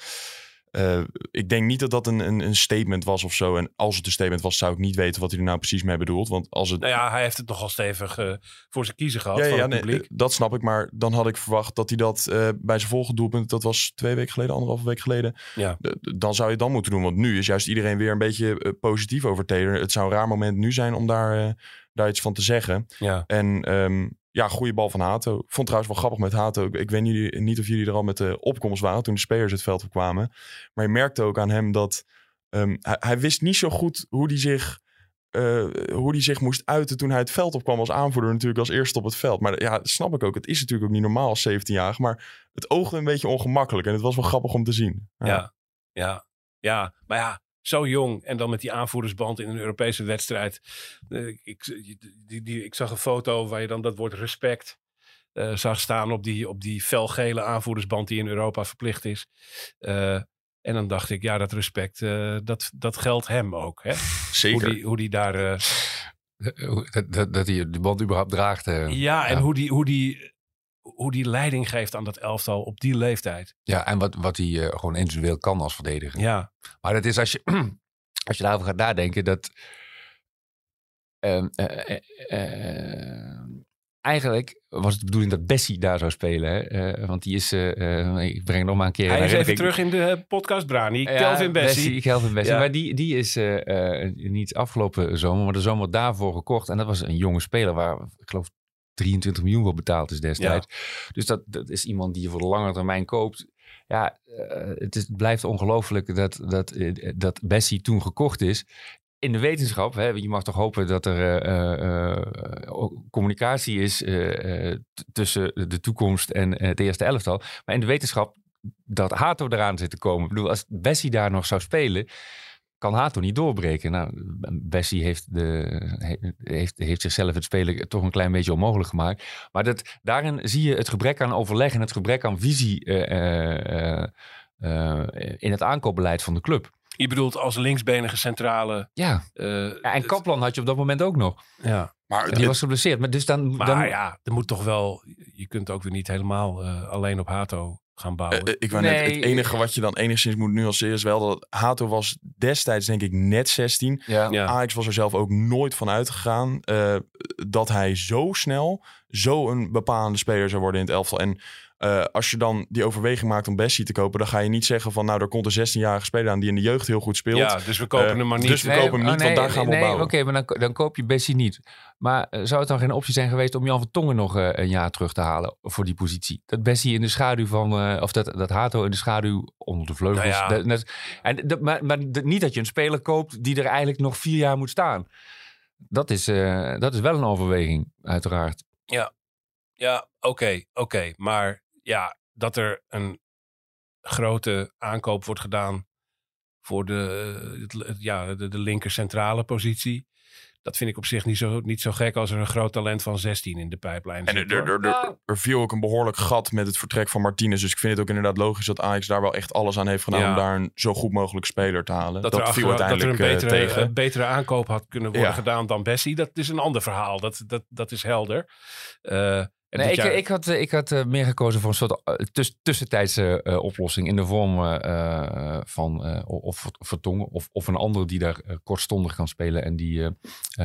eh, ik denk niet dat dat een, een, een statement was of zo. En als het een statement was, zou ik niet weten wat hij er nou precies mee bedoelt. Want als het Nou ja, hij heeft het nogal stevig eh, voor zijn kiezen gehad Ja, van ja het publiek. eh, dat snap ik. Maar dan had ik verwacht dat hij dat bij zijn volgende doelpunt, dat was twee weken geleden, anderhalve week geleden. Ja. Dan zou je het dan moeten doen. Want nu is juist iedereen weer een beetje positief over Taylor. Het zou een raar moment nu zijn om daar, daar iets van te zeggen. ja. En ehm, ja, goede bal van Hato. Vond trouwens wel grappig met Hato. Ik, weet niet, of jullie er al met de opkomst waren toen de spelers het veld op kwamen. Maar je merkte ook aan hem dat ehm, hij, wist niet zo goed hoe hij zich eh, hoe die zich moest uiten toen hij het veld opkwam als aanvoerder natuurlijk als eerste op het veld. Maar ja, snap ik ook. Het is natuurlijk ook niet normaal als 17-jarig, maar het oogde een beetje ongemakkelijk en het was wel grappig om te zien. Ja, ja, ja. Maar ja, zo jong en dan met die aanvoerdersband in een Europese wedstrijd. Eh, ik, die, die, ik zag een foto waar je dan dat woord respect eh, zag staan op die, op die felgele aanvoerdersband die in Europa verplicht is. Eh, en dan dacht ik, ja, dat respect, dat, dat geldt hem ook. Hè? Zeker. Hoe die, hoe die daar... Dat, dat, dat hij de band überhaupt draagt. ja, en Ja. Hoe, die, hoe, die, hoe die leiding geeft aan dat elftal op die leeftijd. Ja, en wat, wat hij eh, gewoon individueel kan als verdediger. Ja, Maar dat is als je, als je daarover gaat nadenken, dat. ehm, eh, eh, eigenlijk was het de bedoeling dat Bessie daar zou spelen. Hè? Want die is. ik breng nog maar een keer. Hij is even terug in de podcast, Brani. Ja, Kelvin Bessie. Kelvin Bessie. Ja. Maar die, die is niet afgelopen zomer, maar de zomer daarvoor gekocht. En dat was een jonge speler waar, ik geloof, 23 miljoen voor betaald is destijds. Dus dat, dat is iemand die je voor de lange termijn koopt. Ja, eh, het, is, het blijft ongelooflijk dat, dat, eh, dat Bessie toen gekocht is. In de wetenschap, hè, je mag toch hopen dat er eh, communicatie is tussen de toekomst en het eerste elftal. Maar in de wetenschap dat Hato eraan zit te komen. Ik bedoel, als Bessie daar nog zou spelen, kan Hato niet doorbreken. Nou, Bessie heeft, de, he- heeft, heeft zichzelf het spelen toch een klein beetje onmogelijk gemaakt. Maar dat, daarin zie je het gebrek aan overleg en het gebrek aan visie eh, eh, eh, in het aankoopbeleid van de club. Je bedoelt als linksbenige centrale... Ja. ja en Kaplan had je op dat moment ook nog. ja. Maar Die was geblesseerd. Maar dus dan, Maar dan, ja, er moet toch wel... Je kunt ook weer niet helemaal eh, alleen op Hato gaan bouwen. Eh, eh, ik wou net, Nee. het enige wat je dan enigszins moet nuanceren is wel dat Hato was destijds denk ik net 16. ja. ja. Ajax was er zelf ook nooit van uitgegaan eh, dat hij zo snel zo een bepalende speler zou worden in het elftal. En eh, als je dan die overweging maakt om Bessie te kopen, dan ga je niet zeggen van nou, er komt een 16-jarige speler aan die in de jeugd heel goed speelt. ja, dus we kopen Eh, hem maar niet. dus we kopen hem niet, want daar gaan we op bouwen. Oké, maar dan, dan koop je Bessie niet. Maar eh, zou het dan geen optie zijn geweest om Jan van Tongen nog eh, een jaar terug te halen voor die positie? Dat Bessie in de schaduw van, eh, of dat, dat Hato in de schaduw onder de vleugels. Nou ja. Dat- dat- en, dat, maar maar dat- niet dat je een speler koopt die er eigenlijk nog vier jaar moet staan. Dat is, eh, dat is wel een overweging, uiteraard. Ja, oké, oké. Maar ja, dat er een grote aankoop wordt gedaan voor de, het- ja, de, de linker centrale positie. Dat vind ik op zich niet zo, niet zo gek als er een groot talent van 16 in de pijplijn En zit. er, er, er, er, er viel ook een behoorlijk gat met het vertrek van Martinez. Dus ik vind het ook inderdaad logisch dat Ajax daar wel echt alles aan heeft gedaan Ja. om daar een zo goed mogelijk speler te halen. dat, Dat, er, viel dat er een uiteindelijk eh, betere, tegen. een betere aankoop had kunnen worden Ja. gedaan dan Bessie. Dat is een ander verhaal. Dat, dat, dat is helder. Eh, en Nee, ik, jaar- ik had, eh, ik had eh, meer gekozen voor een soort eh, tuss- tussentijdse eh, oplossing in de vorm van eh, of Vertongen of, of een ander die daar kortstondig kan spelen en die eh,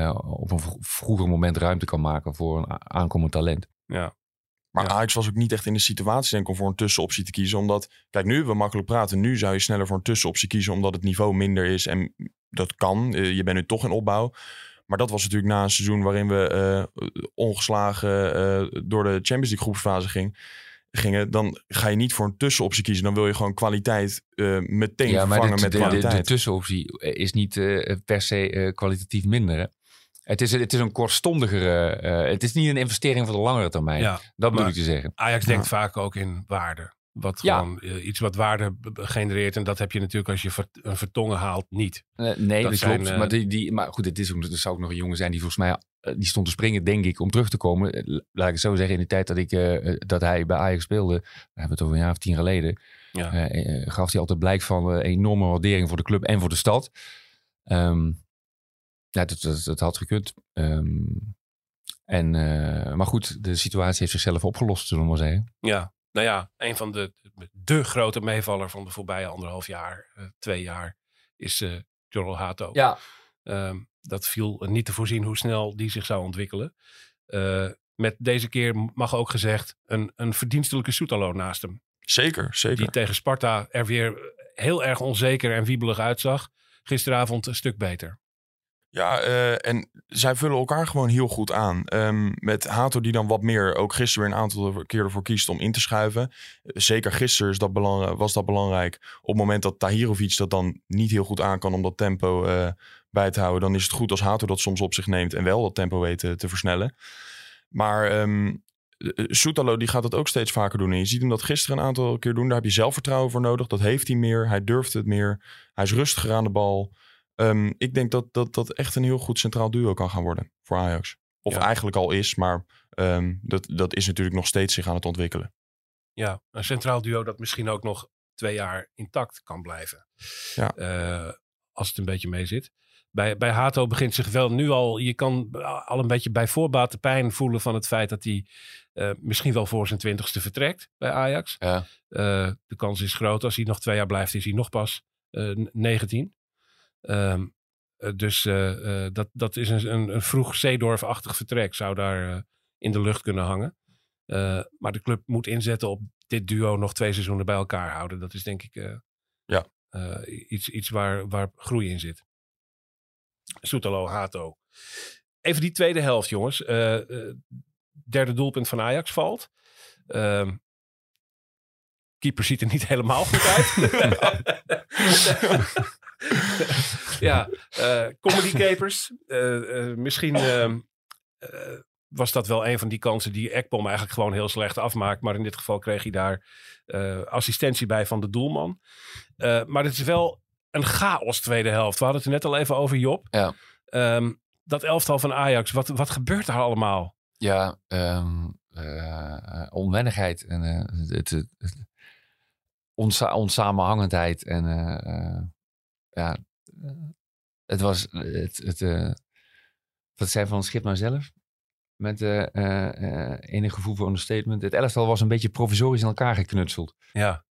eh, op een vro- vroeger moment ruimte kan maken voor een aankomend talent. ja. Maar Ja. Ajax was ook niet echt in de situatie denk ik, om voor een tussenoptie te kiezen. Omdat, kijk, nu we makkelijk praten. Nu zou je sneller voor een tussenoptie kiezen omdat het niveau minder is. En dat kan. Je bent nu toch in opbouw. Maar dat was natuurlijk na een seizoen waarin we eh, ongeslagen eh, door de Champions League groepsfase ging, gingen. Dan ga je niet voor een tussenoptie kiezen. Dan wil je gewoon kwaliteit eh, meteen ja, maar vervangen de, met de, de, kwaliteit. de tussenoptie is niet eh, per se eh, kwalitatief minder. hè. Het is, het is een kortstondigere. eh, het is niet een investering voor de langere termijn. Ja, dat maar- ik te zeggen. Ajax denkt vaak ook in waarde. Wat gewoon eh, iets wat waarde genereert. En dat heb je natuurlijk als je ver- een vertongen haalt niet. Eh, nee, Dat dat, zijn, klopt. eh, maar, die, die, maar goed, het is ook, er zou ook nog een jongen zijn die volgens mij die stond te springen, denk ik, om terug te komen. Laat ik het zo zeggen, in de tijd dat, ik, dat hij bij Ajax speelde, we hebben het over een jaar of tien geleden, Ja. gaf hij altijd blijk van eh, enorme waardering voor de club en voor de stad. Ehm, ja, dat, dat, dat had gekund. Ehm, en, maar goed, de situatie heeft zichzelf opgelost, zullen we maar zeggen. Ja, nou ja, een van de, de grote meevaller van de voorbije anderhalf jaar, eh, twee jaar, is eh Jorrel Hato. Ja, Ehm, dat viel niet te voorzien hoe snel die zich zou ontwikkelen. Eh, met deze keer mag ook gezegd een, een verdienstelijke Soetalo naast hem. Zeker, zeker. Die tegen Sparta er weer heel erg onzeker en wiebelig uitzag. Gisteravond een stuk beter. Ja, eh, en zij vullen elkaar gewoon heel goed aan. Ehm, met Hato die dan wat meer, ook gisteren weer een aantal keer ervoor kiest om in te schuiven. Eh, Zeker gisteren is dat was dat belangrijk. Op het moment dat Tahirovic dat dan niet heel goed aan kan om dat tempo eh, bij te houden... dan is het goed als Hato dat soms op zich neemt en wel dat tempo weet te, versnellen. Maar eh, Soetalo die gaat het ook steeds vaker doen. En je ziet hem dat gisteren een aantal keer doen. Daar heb je zelfvertrouwen voor nodig. Dat heeft hij meer. Hij durft het meer. Hij is rustiger aan de bal. Ehm, ik denk dat, dat dat echt een heel goed centraal duo kan gaan worden voor Ajax. Of Ja. eigenlijk al is, maar ehm, dat, dat is natuurlijk nog steeds zich aan het ontwikkelen. Ja, een centraal duo dat misschien ook nog twee jaar intact kan blijven. Ja. Eh, als het een beetje mee zit. Bij, bij Hato begint zich wel nu al, je kan al een beetje bij voorbaat de pijn voelen van het feit dat hij eh, misschien wel voor zijn twintigste vertrekt bij Ajax. ja. Eh, de kans is groot, als hij nog twee jaar blijft, is hij nog pas eh, 19. Ehm, eh, dus eh, eh, dat, dat is een, een, een vroeg Zeedorf-achtig vertrek. Zou daar in de lucht kunnen hangen. Maar de club moet inzetten op dit duo nog twee seizoenen bij elkaar houden. Dat is denk ik Ja. iets, iets waar, waar groei in zit. Soetalo, Hato. Even die tweede helft, jongens. Derde doelpunt van Ajax valt. Ehm, keeper ziet er niet helemaal goed uit. ja, eh comedy capers. Eh, eh, misschien ehm, eh, was dat wel een van die kansen die Ekpom eigenlijk gewoon heel slecht afmaakt. Maar in dit geval kreeg hij daar assistentie bij van de doelman. Maar het is wel een chaos tweede helft. We hadden het er net al even over Job. Ja. Ehm, dat elftal van Ajax, wat, wat gebeurt daar allemaal? Ja, ehm, eh, onwennigheid en het, het, het onsa- onsamenhangendheid. En ja, eh, het was het, het, eh, wat zei van Schip nou zelf? Met eh, eh, eh, enig gevoel voor understatement. Het elftal was een beetje provisorisch in elkaar geknutseld. Ja,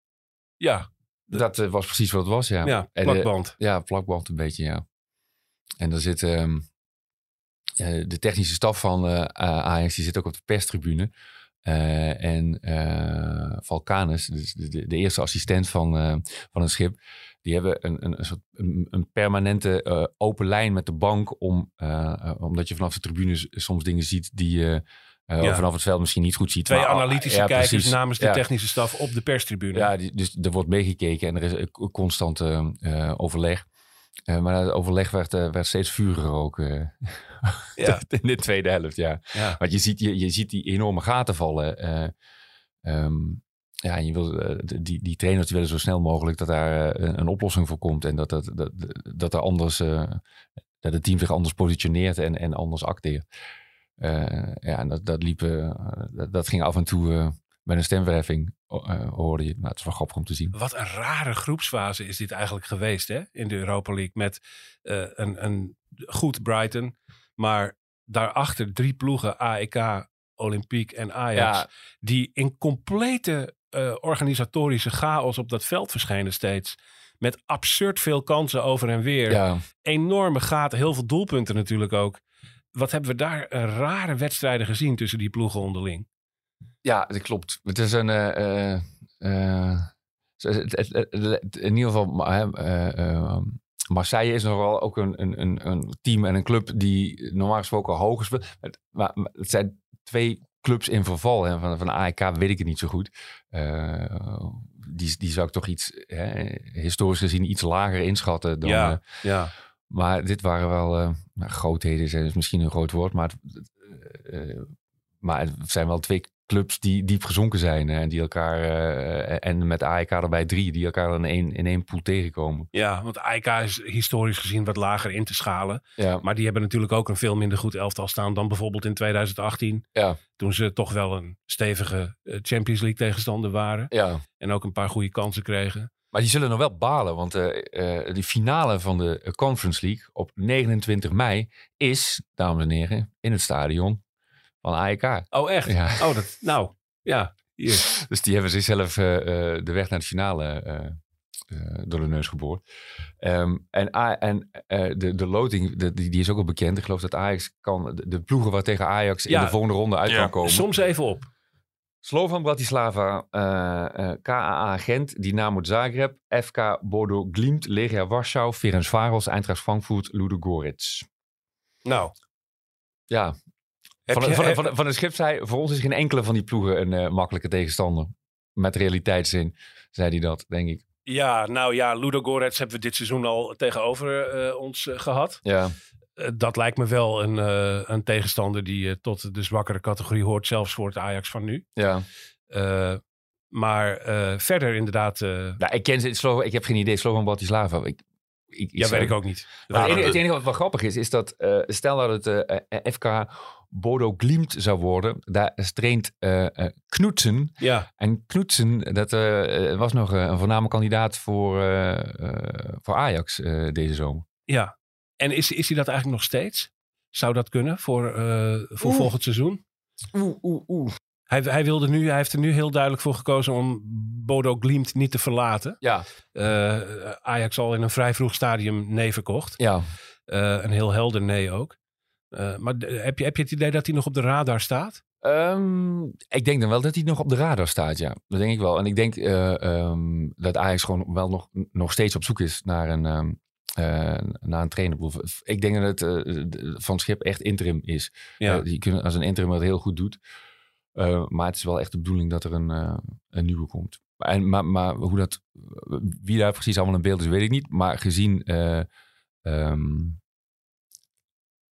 ja, Dat eh, was precies wat het was, ja. ja En, eh, plakband. Ja, plakband een beetje, ja. En er zit ehm, eh, de technische staf van eh Ajax, die zit ook op de perstribune. Eh, en eh Valkanus, dus de, de, eerste assistent van, eh, van het schip, die hebben een, een, een, soort, een, een permanente eh, open lijn met de bank. Om, eh, eh, omdat je vanaf de tribunes soms dingen ziet die je Ja. vanaf het veld misschien niet goed ziet. Twee Maar, analytische ja, kijkers precies. namens de Ja. technische staf op de perstribune. Ja, die- dus er wordt meegekeken en er is een constant overleg. Maar het overleg werd, werd steeds vuriger ook Ja. in de tweede helft, ja. Ja. Want je ziet, je, je ziet die enorme gaten vallen. ehm, ja, en je wil, eh, die, die trainers die willen zo snel mogelijk dat daar eh, een, een oplossing voor komt. En dat, dat, dat, dat, er anders, eh, dat het team zich anders positioneert en, en anders acteert. Ja, en dat, dat liep, dat, dat ging af en toe met een stemverheffing, hoorde je. Nou, het is wel grappig om te zien. Wat een rare groepsfase is dit eigenlijk geweest hè? in de Europa League. Met een, een goed Brighton, maar daarachter drie ploegen, AEK, Olympique en Ajax. Ja. Die in complete eh, organisatorische chaos op dat veld verschenen steeds. Met absurd veel kansen over en weer. Ja, Enorme gaten, heel veel doelpunten natuurlijk ook. Wat hebben we daar een rare wedstrijden gezien tussen die ploegen onderling. ja, dat klopt. Het is een. eh, eh, eh, in ieder geval, eh, eh, Marseille is nogal ook een, een, een, team en een club die normaal gesproken hoger speelt. Maar het zijn twee clubs in verval. Hè. Van, van AEK weet ik het niet zo goed. Eh, die, die zou ik toch iets, hè, historisch gezien, iets lager inschatten dan. eh, ja. Maar dit waren wel eh, nou, grootheden, zijn is misschien een groot woord, maar, het, maar het zijn wel twee clubs die diep gezonken zijn en die elkaar eh, en met AEK erbij drie die elkaar in één, in één pool tegenkomen. Ja, want AEK is historisch gezien wat lager in te schalen. Ja, Maar die hebben natuurlijk ook een veel minder goed elftal staan dan bijvoorbeeld in 2018. Ja. Toen ze toch wel een stevige eh, Champions League tegenstander waren. ja. En ook een paar goede kansen kregen. Maar die zullen nog wel balen, want eh, die finale van de Conference League op 29 mei is, dames en heren, in het stadion van AEK. Oh, echt? Ja. Oh, dat, nou, ja. Hier. Dus die hebben zichzelf eh, eh, de weg naar de finale eh, eh, door de neus geboord. Ehm, en en eh, de, de loting, de, die, die is ook al bekend. Ik geloof dat Ajax kan, de, de ploegen waar tegen Ajax Ja. in de volgende ronde uit Ja. kan komen. Soms even op. Slovan Bratislava, eh, eh, KAA Gent, Dynamo Zagreb, FK Bodo Glimt, Legia Warschau, Ferencvaros, Eintracht Frankfurt, Ludogorets. Nou, Ja, van, je, van, van, van de schip zei, voor ons is geen enkele van die ploegen een eh, makkelijke tegenstander. Met realiteitszin, zei hij dat, denk ik. ja, nou ja, Ludo Gorets hebben we dit seizoen al tegenover eh, ons eh, gehad. Ja, Eh, dat lijkt me wel een, eh, een tegenstander die eh, tot de zwakkere categorie hoort. Zelfs voor het Ajax van nu. ja. Eh, maar eh, verder inderdaad... eh, Nou, ik ken Slovan, ik heb geen idee, Slovan Bratislava. Ik, ik, ik ja, weet ik ook niet. Maar het, enige, het enige wat wel grappig is, is dat eh, stel dat het eh, eh, FK Bodo Glimt zou worden, daar traint eh eh, Knutsen. Ja, En Knutsen, dat eh, was nog een voorname kandidaat voor, eh, eh, voor Ajax eh, deze zomer. ja. En is, is hij dat eigenlijk nog steeds? Zou dat kunnen voor, eh, voor volgend seizoen? Oeh, oeh, oeh. Hij, hij, wilde nu, hij heeft er nu heel duidelijk voor gekozen om Bodo Glimt niet te verlaten. Ja, Eh, Ajax al in een vrij vroeg stadium nee verkocht. ja. Eh, een heel helder nee ook. Eh, maar heb je, heb je het idee dat hij nog op de radar staat? Ehm, ik denk dan wel dat hij nog op de radar staat, ja. Dat denk ik wel. En ik denk eh, ehm, dat Ajax gewoon wel nog, nog steeds op zoek is naar een, ehm, eh, naar een trainer. Ik denk dat het Van Schip echt interim is. Ja. Die kunnen als een interim het heel goed doet. Maar het is wel echt de bedoeling dat er een, een nieuwe komt. En, maar, maar hoe dat, wie daar precies allemaal in beeld is, weet ik niet. Maar gezien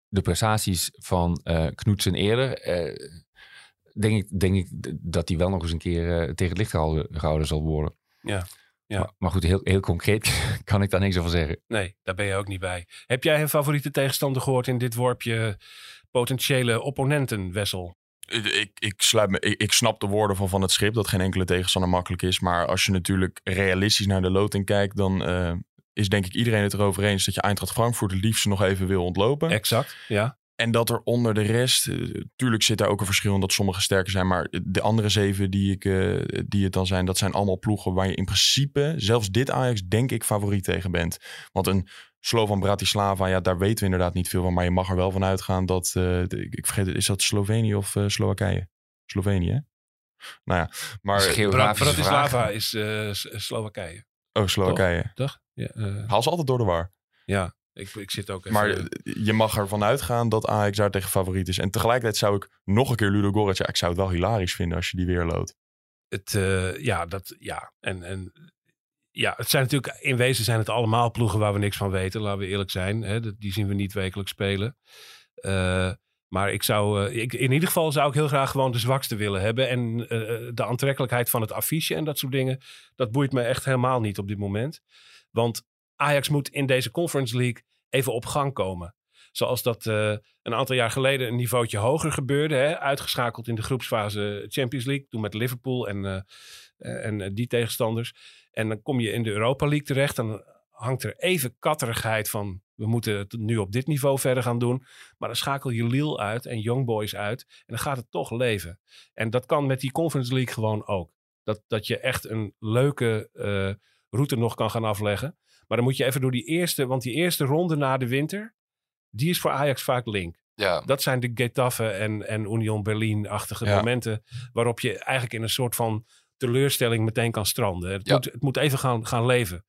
de prestaties van eh Knoetsen eerder, eh, denk, ik, denk ik dat hij wel nog eens een keer eh, tegen het licht gehouden, gehouden zal worden. Ja, ja. Maar, maar goed, heel, heel concreet kan ik daar niks over zeggen. Nee, daar ben je ook niet bij. Heb jij een favoriete tegenstander gehoord in dit worpje potentiële opponenten, Wessel? Ik, ik, sluit me, ik, ik snap de woorden van Van het Schip dat geen enkele tegenstander makkelijk is. Maar als je natuurlijk realistisch naar de loting kijkt, dan eh, is denk ik iedereen het erover eens dat je Eintracht Frankfurt het liefst nog even wil ontlopen. Exact, ja. En dat er onder de rest, eh, tuurlijk zit daar ook een verschil in dat sommige sterker zijn. Maar de andere zeven die, ik, eh, die het dan zijn, dat zijn allemaal ploegen waar je in principe, zelfs dit Ajax, denk ik favoriet tegen bent. Want een Slovan Bratislava, ja, daar weten we inderdaad niet veel van. Maar je mag er wel van uitgaan dat, eh, ik vergeet het, is dat Slovenië of eh, Slowakije? Slovenië, hè? Nou ja, maar... Bratislava is eh, Slowakije, Oh, Slowakije. toch? Ja, eh, Haal ze altijd door de war. ja. Ik, ik zit ook even... Maar eh, je mag ervan uitgaan dat Ajax daar tegen favoriet is. En tegelijkertijd zou ik nog een keer Ludo Goretz... Ja, ik zou het wel hilarisch vinden als je die weer loodt. het, eh, ja, dat, ja. En, en ja, het zijn natuurlijk, in wezen zijn het allemaal ploegen waar we niks van weten, laten we eerlijk zijn. Hè? Die zien we niet wekelijks spelen. Maar ik zou, eh, ik, in ieder geval zou ik heel graag gewoon de zwakste willen hebben. En eh, de aantrekkelijkheid van het affiche en dat soort dingen, dat boeit me echt helemaal niet op dit moment. Want Ajax moet in deze Conference League even op gang komen. Zoals dat eh, een aantal jaar geleden een niveautje hoger gebeurde. Hè? Uitgeschakeld in de groepsfase Champions League. Toen met Liverpool en, en die tegenstanders. En dan kom je in de Europa League terecht. Dan hangt er even katterigheid van... we moeten het nu op dit niveau verder gaan doen. Maar dan schakel je Lille uit en Young Boys uit. En dan gaat het toch leven. En dat kan met die Conference League gewoon ook. Dat, dat je echt een leuke eh, route nog kan gaan afleggen. Maar dan moet je even door die eerste... want die eerste ronde na de winter... die is voor Ajax vaak link. Ja, Dat zijn de Getafe en, en Union Berlin-achtige Ja. momenten waarop je eigenlijk in een soort van teleurstelling meteen kan stranden. Het, Ja. moet, het moet even gaan, gaan leven.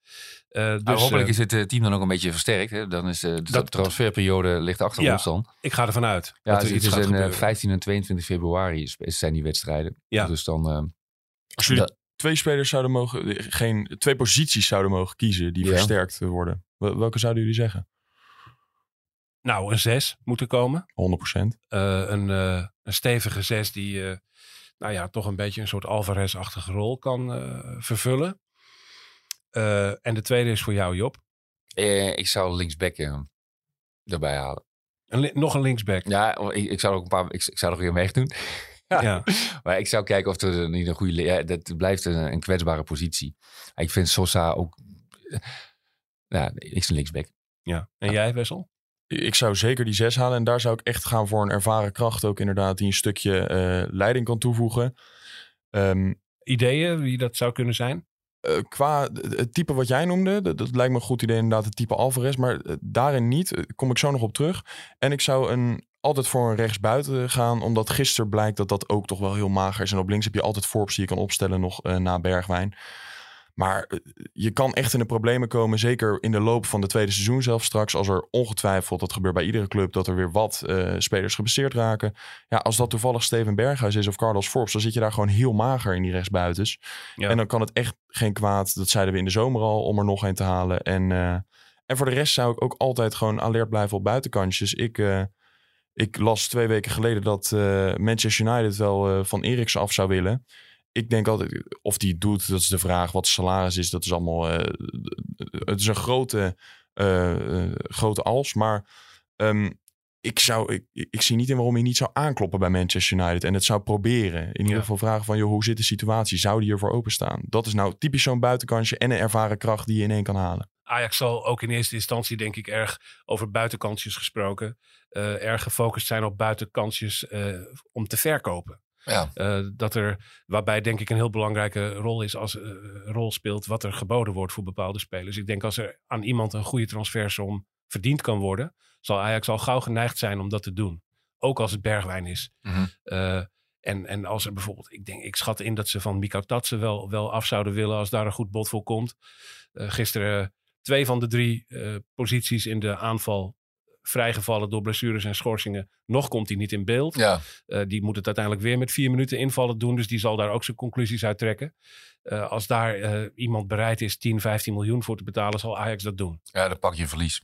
Eh, dus nou, hopelijk eh, is het eh, team dan ook een beetje versterkt. Hè? Dan is eh, de Dat- transferperiode ligt achter Ja, ons dan. ik ga ervan uit Ja, dat er het iets is gaat in eh, gebeuren. 15 en 22 februari zijn die wedstrijden. Ja. Dus dan... Als jullie Dat- twee spelers zouden mogen... Geen, twee posities zouden mogen kiezen die Ja. versterkt worden. Wel- Welke zouden jullie zeggen? 100%. Nou, een zes moet er komen. Eh, een, eh, een stevige zes die eh, nou ja, toch een beetje een soort Alvarez-achtige rol kan eh, vervullen. Eh, en de tweede is voor jou, Job. eh, ik zou linksback erbij halen. Een nog een linksback. Ja, ik, ik zou ook een paar... Ik, ik zou er weer mee doen. Ja. Maar ik zou kijken of er niet een goede... Ja, dat blijft een, een kwetsbare positie. Ik vind Sosa ook... Ja, ik is een linksback. ja. En jij, Wessel? Ik zou zeker die zes halen. En daar zou ik echt gaan voor een ervaren kracht ook inderdaad. Die een stukje eh, leiding kan toevoegen. Ehm, Ideeën wie dat zou kunnen zijn? eh, qua het type wat jij noemde, dat, dat lijkt me een goed idee inderdaad, het type Alvarez. Maar eh, daarin niet, kom ik zo nog op terug. En ik zou een, altijd voor een rechtsbuiten gaan, omdat gisteren blijkt dat dat ook toch wel heel mager is. En op links heb je altijd Forbes die je kan opstellen nog na Bergwijn. Maar eh, je kan echt in de problemen komen, zeker in de loop van de tweede seizoen zelf straks. Als er ongetwijfeld, dat gebeurt bij iedere club, dat er weer wat eh, spelers geblesseerd raken. Ja, als dat toevallig Steven Berghuis is of Carlos Forbes, dan zit je daar gewoon heel mager in die rechtsbuitens. Ja. En dan kan het echt geen kwaad, dat zeiden we in de zomer al, om er nog een te halen. En, eh, en voor de rest zou ik ook altijd gewoon alert blijven op buitenkantjes. Ik, ik las twee weken geleden dat Manchester United wel van Eriksen af zou willen. Ik denk altijd, of die het doet, dat is de vraag. Wat salaris is, dat is allemaal... eh, het is een grote, eh, eh, grote als. Maar ehm, ik, zou, ik, ik zie niet in waarom hij niet zou aankloppen bij Manchester United. En het zou proberen. In ieder geval vragen van, joh, hoe zit de situatie? Zou die ervoor openstaan? Dat is nou typisch zo'n buitenkantje en een ervaren kracht die je in één kan halen. Ajax zal ook in eerste instantie, denk ik, erg over buitenkantjes gesproken. erg gefocust zijn op buitenkantjes eh, om te verkopen. Ja. Eh, dat er, waarbij denk ik een heel belangrijke rol, is als, eh, rol speelt wat er geboden wordt voor bepaalde spelers. Ik denk als er aan iemand een goede transfersom verdiend kan worden, zal Ajax al gauw geneigd zijn om dat te doen. Ook als het Bergwijn is. Mhm. Eh, en, en als er bijvoorbeeld, ik, denk, ik schat in dat ze van Mika Tatsen wel, wel af zouden willen als daar een goed bod voor komt. Gisteren twee van de drie posities in de aanval vrijgevallen door blessures en schorsingen. Nog komt hij niet in beeld. Ja. Eh, die moet het uiteindelijk weer met vier minuten invallen doen. Dus die zal daar ook zijn conclusies uit trekken. Eh, als daar eh, iemand bereid is 10, 15 miljoen voor te betalen, zal Ajax dat doen. ja, dan pak je verlies.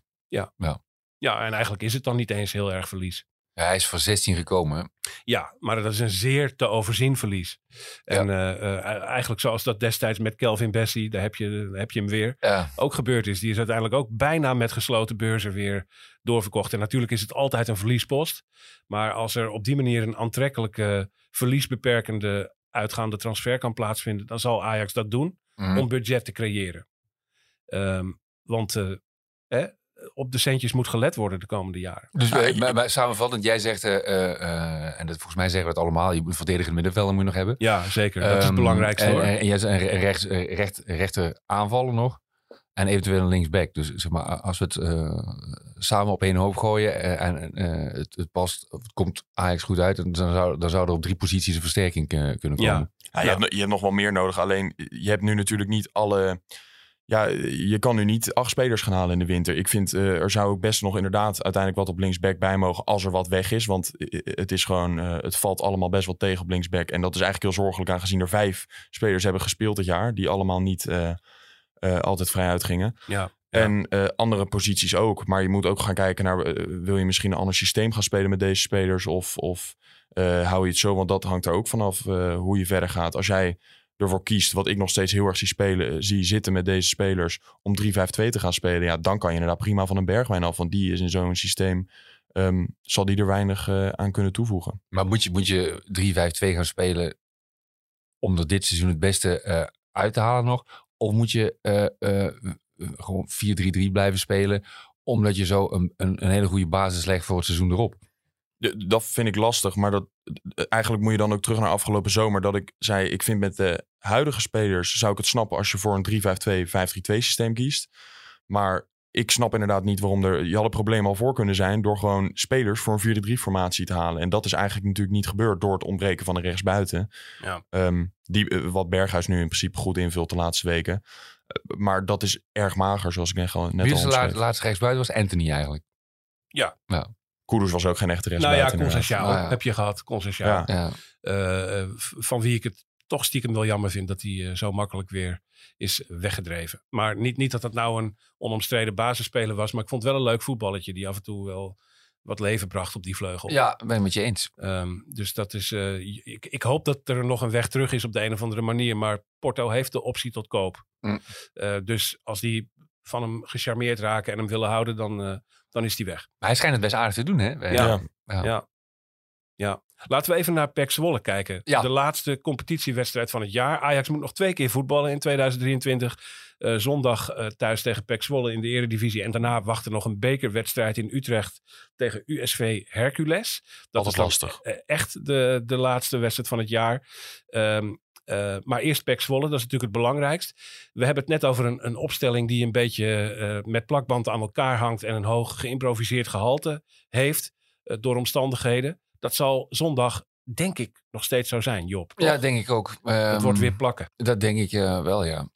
Ja, en eigenlijk is het dan niet eens heel erg verlies. Hij is voor 16 gekomen. Ja, maar dat is een zeer te overzien verlies. En eh, eh, eigenlijk zoals dat destijds met Kelvin Bessie, daar heb je, daar heb je hem weer, Ja. ook gebeurd is. Die is uiteindelijk ook bijna met gesloten beurzen weer doorverkocht. En natuurlijk is het altijd een verliespost. Maar als er op die manier een aantrekkelijke verliesbeperkende uitgaande transfer kan plaatsvinden, dan zal Ajax dat doen Mhm. om budget te creëren. Ehm, want eh, hè, op de centjes moet gelet worden de komende jaren. Dus je- maar, maar samenvattend, jij zegt, eh, eh, eh, en dat, volgens mij zeggen we het allemaal, je moet verdedigend middenveld moet je nog hebben. Ja, zeker. Dat is het Ehm, belangrijkste en, hoor. En, en jij zegt een re- rechts, recht, rechter aanvallen nog. En eventueel een linksback. Dus zeg maar, als we het eh, samen op één hoop gooien en eh, het, het past, of het komt Ajax goed uit, dan zou, dan zou er op drie posities een versterking kunnen Ja. komen. Ja, je, hebt, je hebt nog wel meer nodig. Alleen je hebt nu natuurlijk niet alle. Ja, je kan nu niet acht spelers gaan halen in de winter. Ik vind eh, er zou ook best nog inderdaad uiteindelijk wat op linksback bij mogen als er wat weg is. Want eh, het is gewoon, eh, het valt allemaal best wel tegen op linksback. En dat is eigenlijk heel zorgelijk aangezien er vijf spelers hebben gespeeld dit jaar. Die allemaal niet eh, eh, altijd vrij uitgingen. Ja. En eh, andere posities ook. Maar je moet ook gaan kijken naar, eh, wil je misschien een ander systeem gaan spelen met deze spelers? Of, of eh, hou je het zo? Want dat hangt er ook vanaf eh, hoe je verder gaat. Als jij ervoor kiest, wat ik nog steeds heel erg zie spelen, eh, zie zitten met deze spelers om 3-5-2 te gaan spelen. Ja, dan kan je inderdaad prima van een bergwijn af. Want die is in zo'n systeem, ehm, zal die er weinig eh, aan kunnen toevoegen. Maar moet je, moet je 3-5-2 gaan spelen om er dit seizoen het beste eh, uit te halen nog? Of moet je eh, gewoon 4-3-3 blijven spelen, omdat je zo een, een hele goede basis legt voor het seizoen erop? Dat vind ik lastig, maar dat, eigenlijk moet je dan ook terug naar afgelopen zomer. Dat ik zei, ik vind met de huidige spelers zou ik het snappen als je voor een 3-5-2, 5-3-2 systeem kiest. Maar ik snap inderdaad niet waarom er, je had het probleem al voor kunnen zijn door gewoon spelers voor een 4-3 formatie te halen. En dat is eigenlijk natuurlijk niet gebeurd door het ontbreken van de rechtsbuiten. Ja. Ehm, die, eh, wat Berghuis nu in principe goed invult de laatste weken. Eh, maar dat is erg mager, zoals ik net al, net Wie al is de laatste rechtsbuiten was Anthony eigenlijk. Kudus was ook geen echte Nou ja, rechtsbuiten. Nou ja. heb je gehad. Concecao. Ja. Ja. Eh, van wie ik het toch stiekem wel jammer vind dat hij eh, zo makkelijk weer is weggedreven. Maar niet, niet dat dat nou een onomstreden basisspeler was, maar ik vond het wel een leuk voetballetje die af en toe wel wat leven bracht op die vleugel. ja, ben ik met je eens. Ehm, dus dat is, eh, ik, ik hoop dat er nog een weg terug is op de een of andere manier, maar Porto heeft de optie tot koop. Mm. Eh, dus als die van hem gecharmeerd raken en hem willen houden, dan, eh, dan is die weg. Maar hij schijnt het best aardig te doen, hè? Ja. Ja. Ja. ja. Laten we even naar PEC Zwolle kijken. Ja. De laatste competitiewedstrijd van het jaar. Ajax moet nog twee keer voetballen in 2023. Eh, zondag eh, thuis tegen PEC Zwolle in de eredivisie. En daarna wacht er nog een bekerwedstrijd in Utrecht tegen USV Hercules. Dat Altijd is lastig. eh, echt de, de laatste wedstrijd van het jaar. Ehm, eh, maar eerst PEC Zwolle, dat is natuurlijk het belangrijkst. We hebben het net over een, een opstelling die een beetje eh, met plakband aan elkaar hangt en een hoog geïmproviseerd gehalte heeft eh, door omstandigheden. Dat zal zondag, denk ik, nog steeds zo zijn, Job. Ja, denk ik ook. het Ehm, wordt weer plakken. Dat denk ik wel, ja.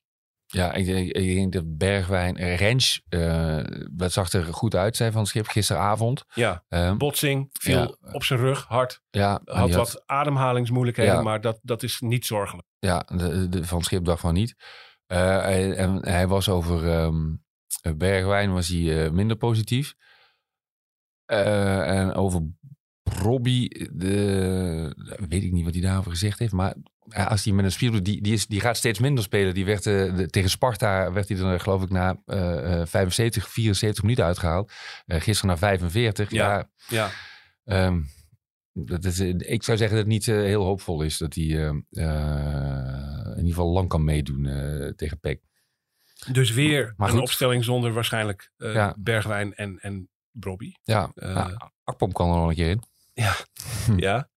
Ja, ik, denk- ik denk dat Bergwijn, Rens, eh, dat zag er goed uit, zei van het schip gisteravond. Ja, Ehm, botsing, viel Ja. op zijn rug, hard. ja, Had wat ademhalingsmoeilijkheden, Ja. maar dat, dat is niet zorgelijk. Ja, de, de, van het schip dacht van niet. Eh, hij- en hij was over ehm, Bergwijn was hij eh, minder positief. En over Robbie, de, weet ik niet wat hij daarover gezegd heeft. Maar ja, als hij met een spier die, die, is, die gaat steeds minder spelen. Die werd, eh, de- tegen Sparta werd hij dan geloof ik na eh, 75, 74 minuten uitgehaald. Eh, gisteren na 45. Ja. Ja, Ja, Ehm, dat is, eh, ik zou zeggen dat het niet heel hoopvol is dat hij in ieder geval lang kan meedoen tegen PEC. dus weer Maar een goed. opstelling zonder waarschijnlijk Ja. Bergwijn en, en Brobby. Ja, nou, Akpom kan er nog een keer in. Ja. Ja,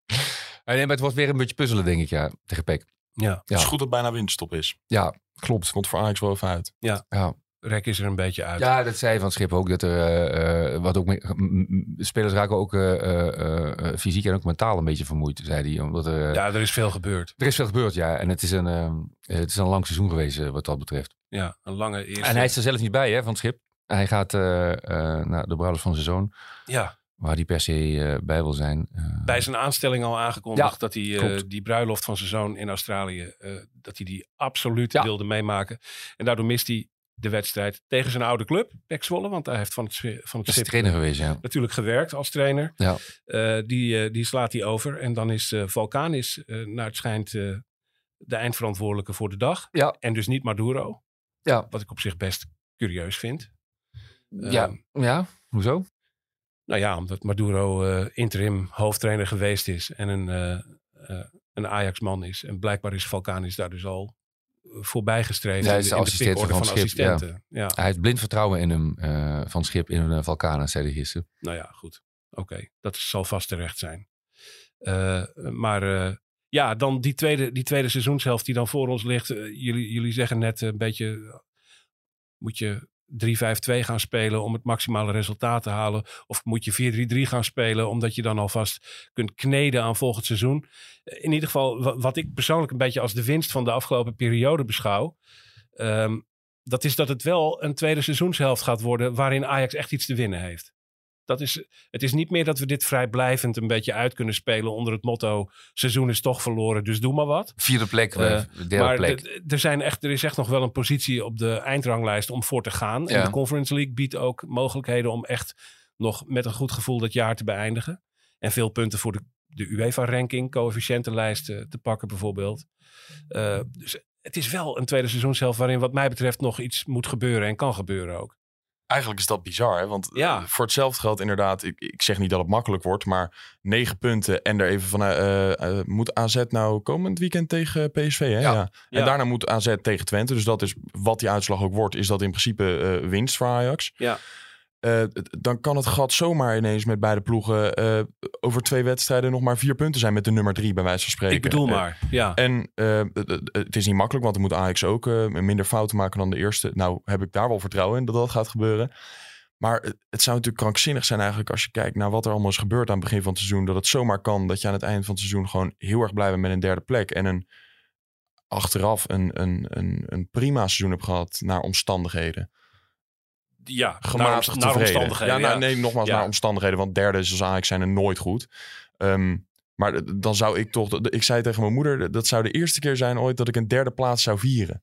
nee, maar het wordt weer een beetje puzzelen, denk ik, ja, tegen Peck. Ja. Het is goed dat het bijna winterstop is. Ja, klopt. Komt voor Ajax wel even uit. Ja. Ja. Rek is er een beetje uit. Ja, dat zei Van Schip ook. Dat er, eh, eh, wat ook spelers raken ook eh, eh, eh, eh, fysiek en ook mentaal een beetje vermoeid, zei hij. Omdat er, Ja, er is veel gebeurd. er is veel gebeurd, ja. En het is een, eh, het is een lang seizoen geweest wat dat betreft. Ja, een lange eerste. En hij is er zelf niet bij, hè, Van Schip. Hij gaat eh, eh, naar de bruiloft van zijn zoon, Ja, waar hij per se eh, bij wil zijn. Eh, bij zijn aanstelling al aangekondigd Ja, dat hij eh, die bruiloft van zijn zoon in Australië, dat hij die absoluut Ja. wilde meemaken. En daardoor mist hij de wedstrijd tegen zijn oude club, Pek Zwolle. Want hij heeft van het, van het is schip trainer geweest, ja. natuurlijk gewerkt als trainer. Ja. Die, die slaat hij over. En dan is Vulkanis, eh naar het schijnt, de eindverantwoordelijke voor de dag. Ja. En dus niet Maduro. Ja. Wat ik op zich best curieus vind. Ja, Ehm, ja. hoezo? Nou ja, omdat Maduro eh, interim hoofdtrainer geweest is en een, eh, een Ajax-man is. En blijkbaar is Vulkanis daar dus al voorbij gestreefd. Ja, hij is de- de in de assistent van van Schip, ja. assistenten. Ja. Hij heeft blind vertrouwen in hem, Van Schip, in een Valkana, zei gisteren. Nou ja, goed. Oké, dat zal vast terecht zijn. Maar ja, dan die tweede, die tweede seizoenshelft die dan voor ons ligt. jullie, jullie zeggen net een beetje, moet je 3-5-2 gaan spelen om het maximale resultaat te halen? Of moet je 4-3-3 gaan spelen omdat je dan alvast kunt kneden aan volgend seizoen? In ieder geval, wa- wat ik persoonlijk een beetje als de winst van de afgelopen periode beschouw. ehm, dat is dat het wel een tweede seizoenshelft gaat worden waarin Ajax echt iets te winnen heeft. Dat is, het is niet meer dat we dit vrijblijvend een beetje uit kunnen spelen onder het motto: seizoen is toch verloren, dus doe maar wat. Vierde plek, Eh, derde maar plek. er, zijn echt, er is echt nog wel een positie op de eindranglijst om voor te gaan. En de Conference League biedt ook mogelijkheden om echt nog met een goed gevoel dat jaar te beëindigen. En veel punten voor de, de UEFA-ranking, coëfficiëntenlijst te pakken bijvoorbeeld. Eh, dus het is wel een tweede seizoenshelft waarin wat mij betreft nog iets moet gebeuren en kan gebeuren ook. Eigenlijk is dat bizar, hè? want Ja. eh, voor hetzelfde geld inderdaad, ik, ik zeg niet dat het makkelijk wordt, maar negen punten en er even van, eh, moet AZ nou komend weekend tegen PSV, hè? Ja. En daarna moet AZ tegen Twente, dus dat is wat die uitslag ook wordt, is dat in principe winst voor Ajax. Ja. Eh, dan kan het gat zomaar ineens met beide ploegen eh, over twee wedstrijden nog maar vier punten zijn met de nummer drie, bij wijze van spreken. Ik bedoel Eh, maar, ja. en het- is niet makkelijk, want dan moet Ajax ook minder fouten maken dan de eerste. Nou, heb ik daar wel vertrouwen in dat dat gaat gebeuren. Maar het, het zou natuurlijk krankzinnig zijn eigenlijk als je kijkt naar wat er allemaal is gebeurd aan het begin van het seizoen. Dat het zomaar kan dat je aan het eind van het seizoen gewoon heel erg blij bent met een derde plek. En een achteraf een, een, een, een prima seizoen hebt gehad naar omstandigheden. Ja, Gematigd naar, omstandigheden. Ja, nou, nee, nogmaals Ja. naar omstandigheden. Want derde is als Ajax zijn er nooit goed. Ehm, maar dan zou ik toch... Ik zei tegen mijn moeder, dat zou de eerste keer zijn ooit dat ik een derde plaats zou vieren.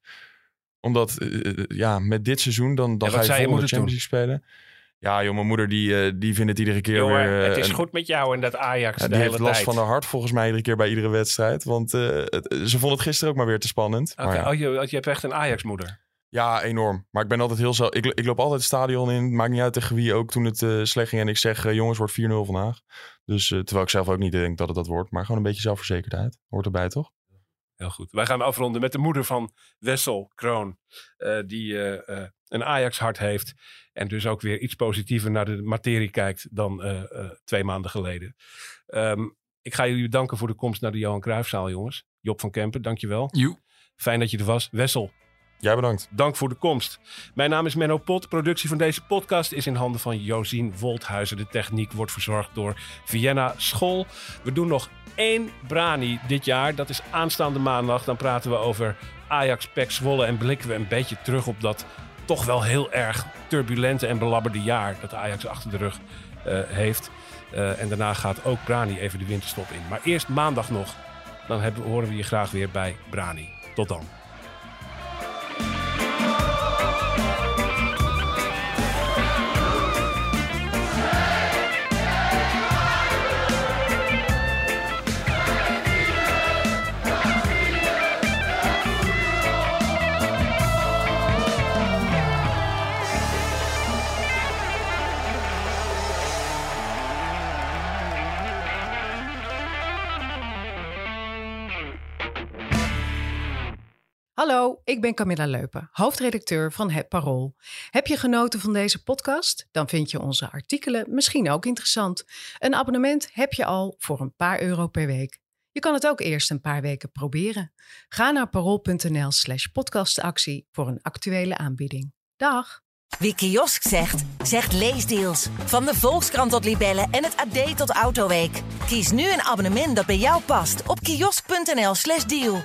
Omdat, eh, eh, ja, met dit seizoen dan, dan Ja, ga je volgende Champions League spelen. Ja, joh, mijn moeder die, eh, die vindt het iedere keer Jongen, weer... eh, het is een- goed met jou en dat Ajax ja, de die hele heeft last tijd. van haar hart volgens mij iedere keer bij iedere wedstrijd. Want eh, het- ze vond het gisteren ook maar weer te spannend. Maar ja. oh, je, je hebt echt een Ajax-moeder. Ja, enorm. Maar ik ben altijd heel zelf. Ik, ik loop altijd het stadion in. Maakt niet uit tegen wie ook toen het eh, slecht ging. En ik zeg, eh, jongens, wordt 4-0 vandaag. Dus eh, terwijl ik zelf ook niet denk dat het dat wordt. Maar gewoon een beetje zelfverzekerdheid. Hoort erbij, toch? Heel goed. Wij gaan afronden met de moeder van Wessel Kroon. eh, die een Ajax-hart heeft. En dus ook weer iets positiever naar de materie kijkt dan eh, eh, twee maanden geleden. Ehm, ik ga jullie bedanken voor de komst naar de Johan Cruijffzaal, jongens. Job van Kempen, dankjewel. Joe. Fijn dat je er was. Wessel, Jij bedankt. Dank voor de komst. Mijn naam is Menno Pot. Productie van deze podcast is in handen van Josien Wolthuizen. De techniek wordt verzorgd door Vienna School. We doen nog één Brani dit jaar. Dat is aanstaande maandag. Dan praten we over Ajax, PEC Zwolle en blikken we een beetje terug op dat toch wel heel erg turbulente en belabberde jaar dat Ajax achter de rug eh, heeft. Eh, en daarna gaat ook Brani even de winterstop in. Maar eerst maandag nog. Dan hebben, horen we je graag weer bij Brani. Tot dan. Hallo, ik ben Camilla Leupen, hoofdredacteur van Het Parool. Heb je genoten van deze podcast? Dan vind je onze artikelen misschien ook interessant. Een abonnement heb je al voor een paar euro per week. Je kan het ook eerst een paar weken proberen. Ga naar parool.nl slash podcastactie voor een actuele aanbieding. Dag! Wie kiosk zegt, zegt leesdeals. Van de Volkskrant tot Libellen en het AD tot Autoweek. Kies nu een abonnement dat bij jou past op kiosk.nl/slash deal.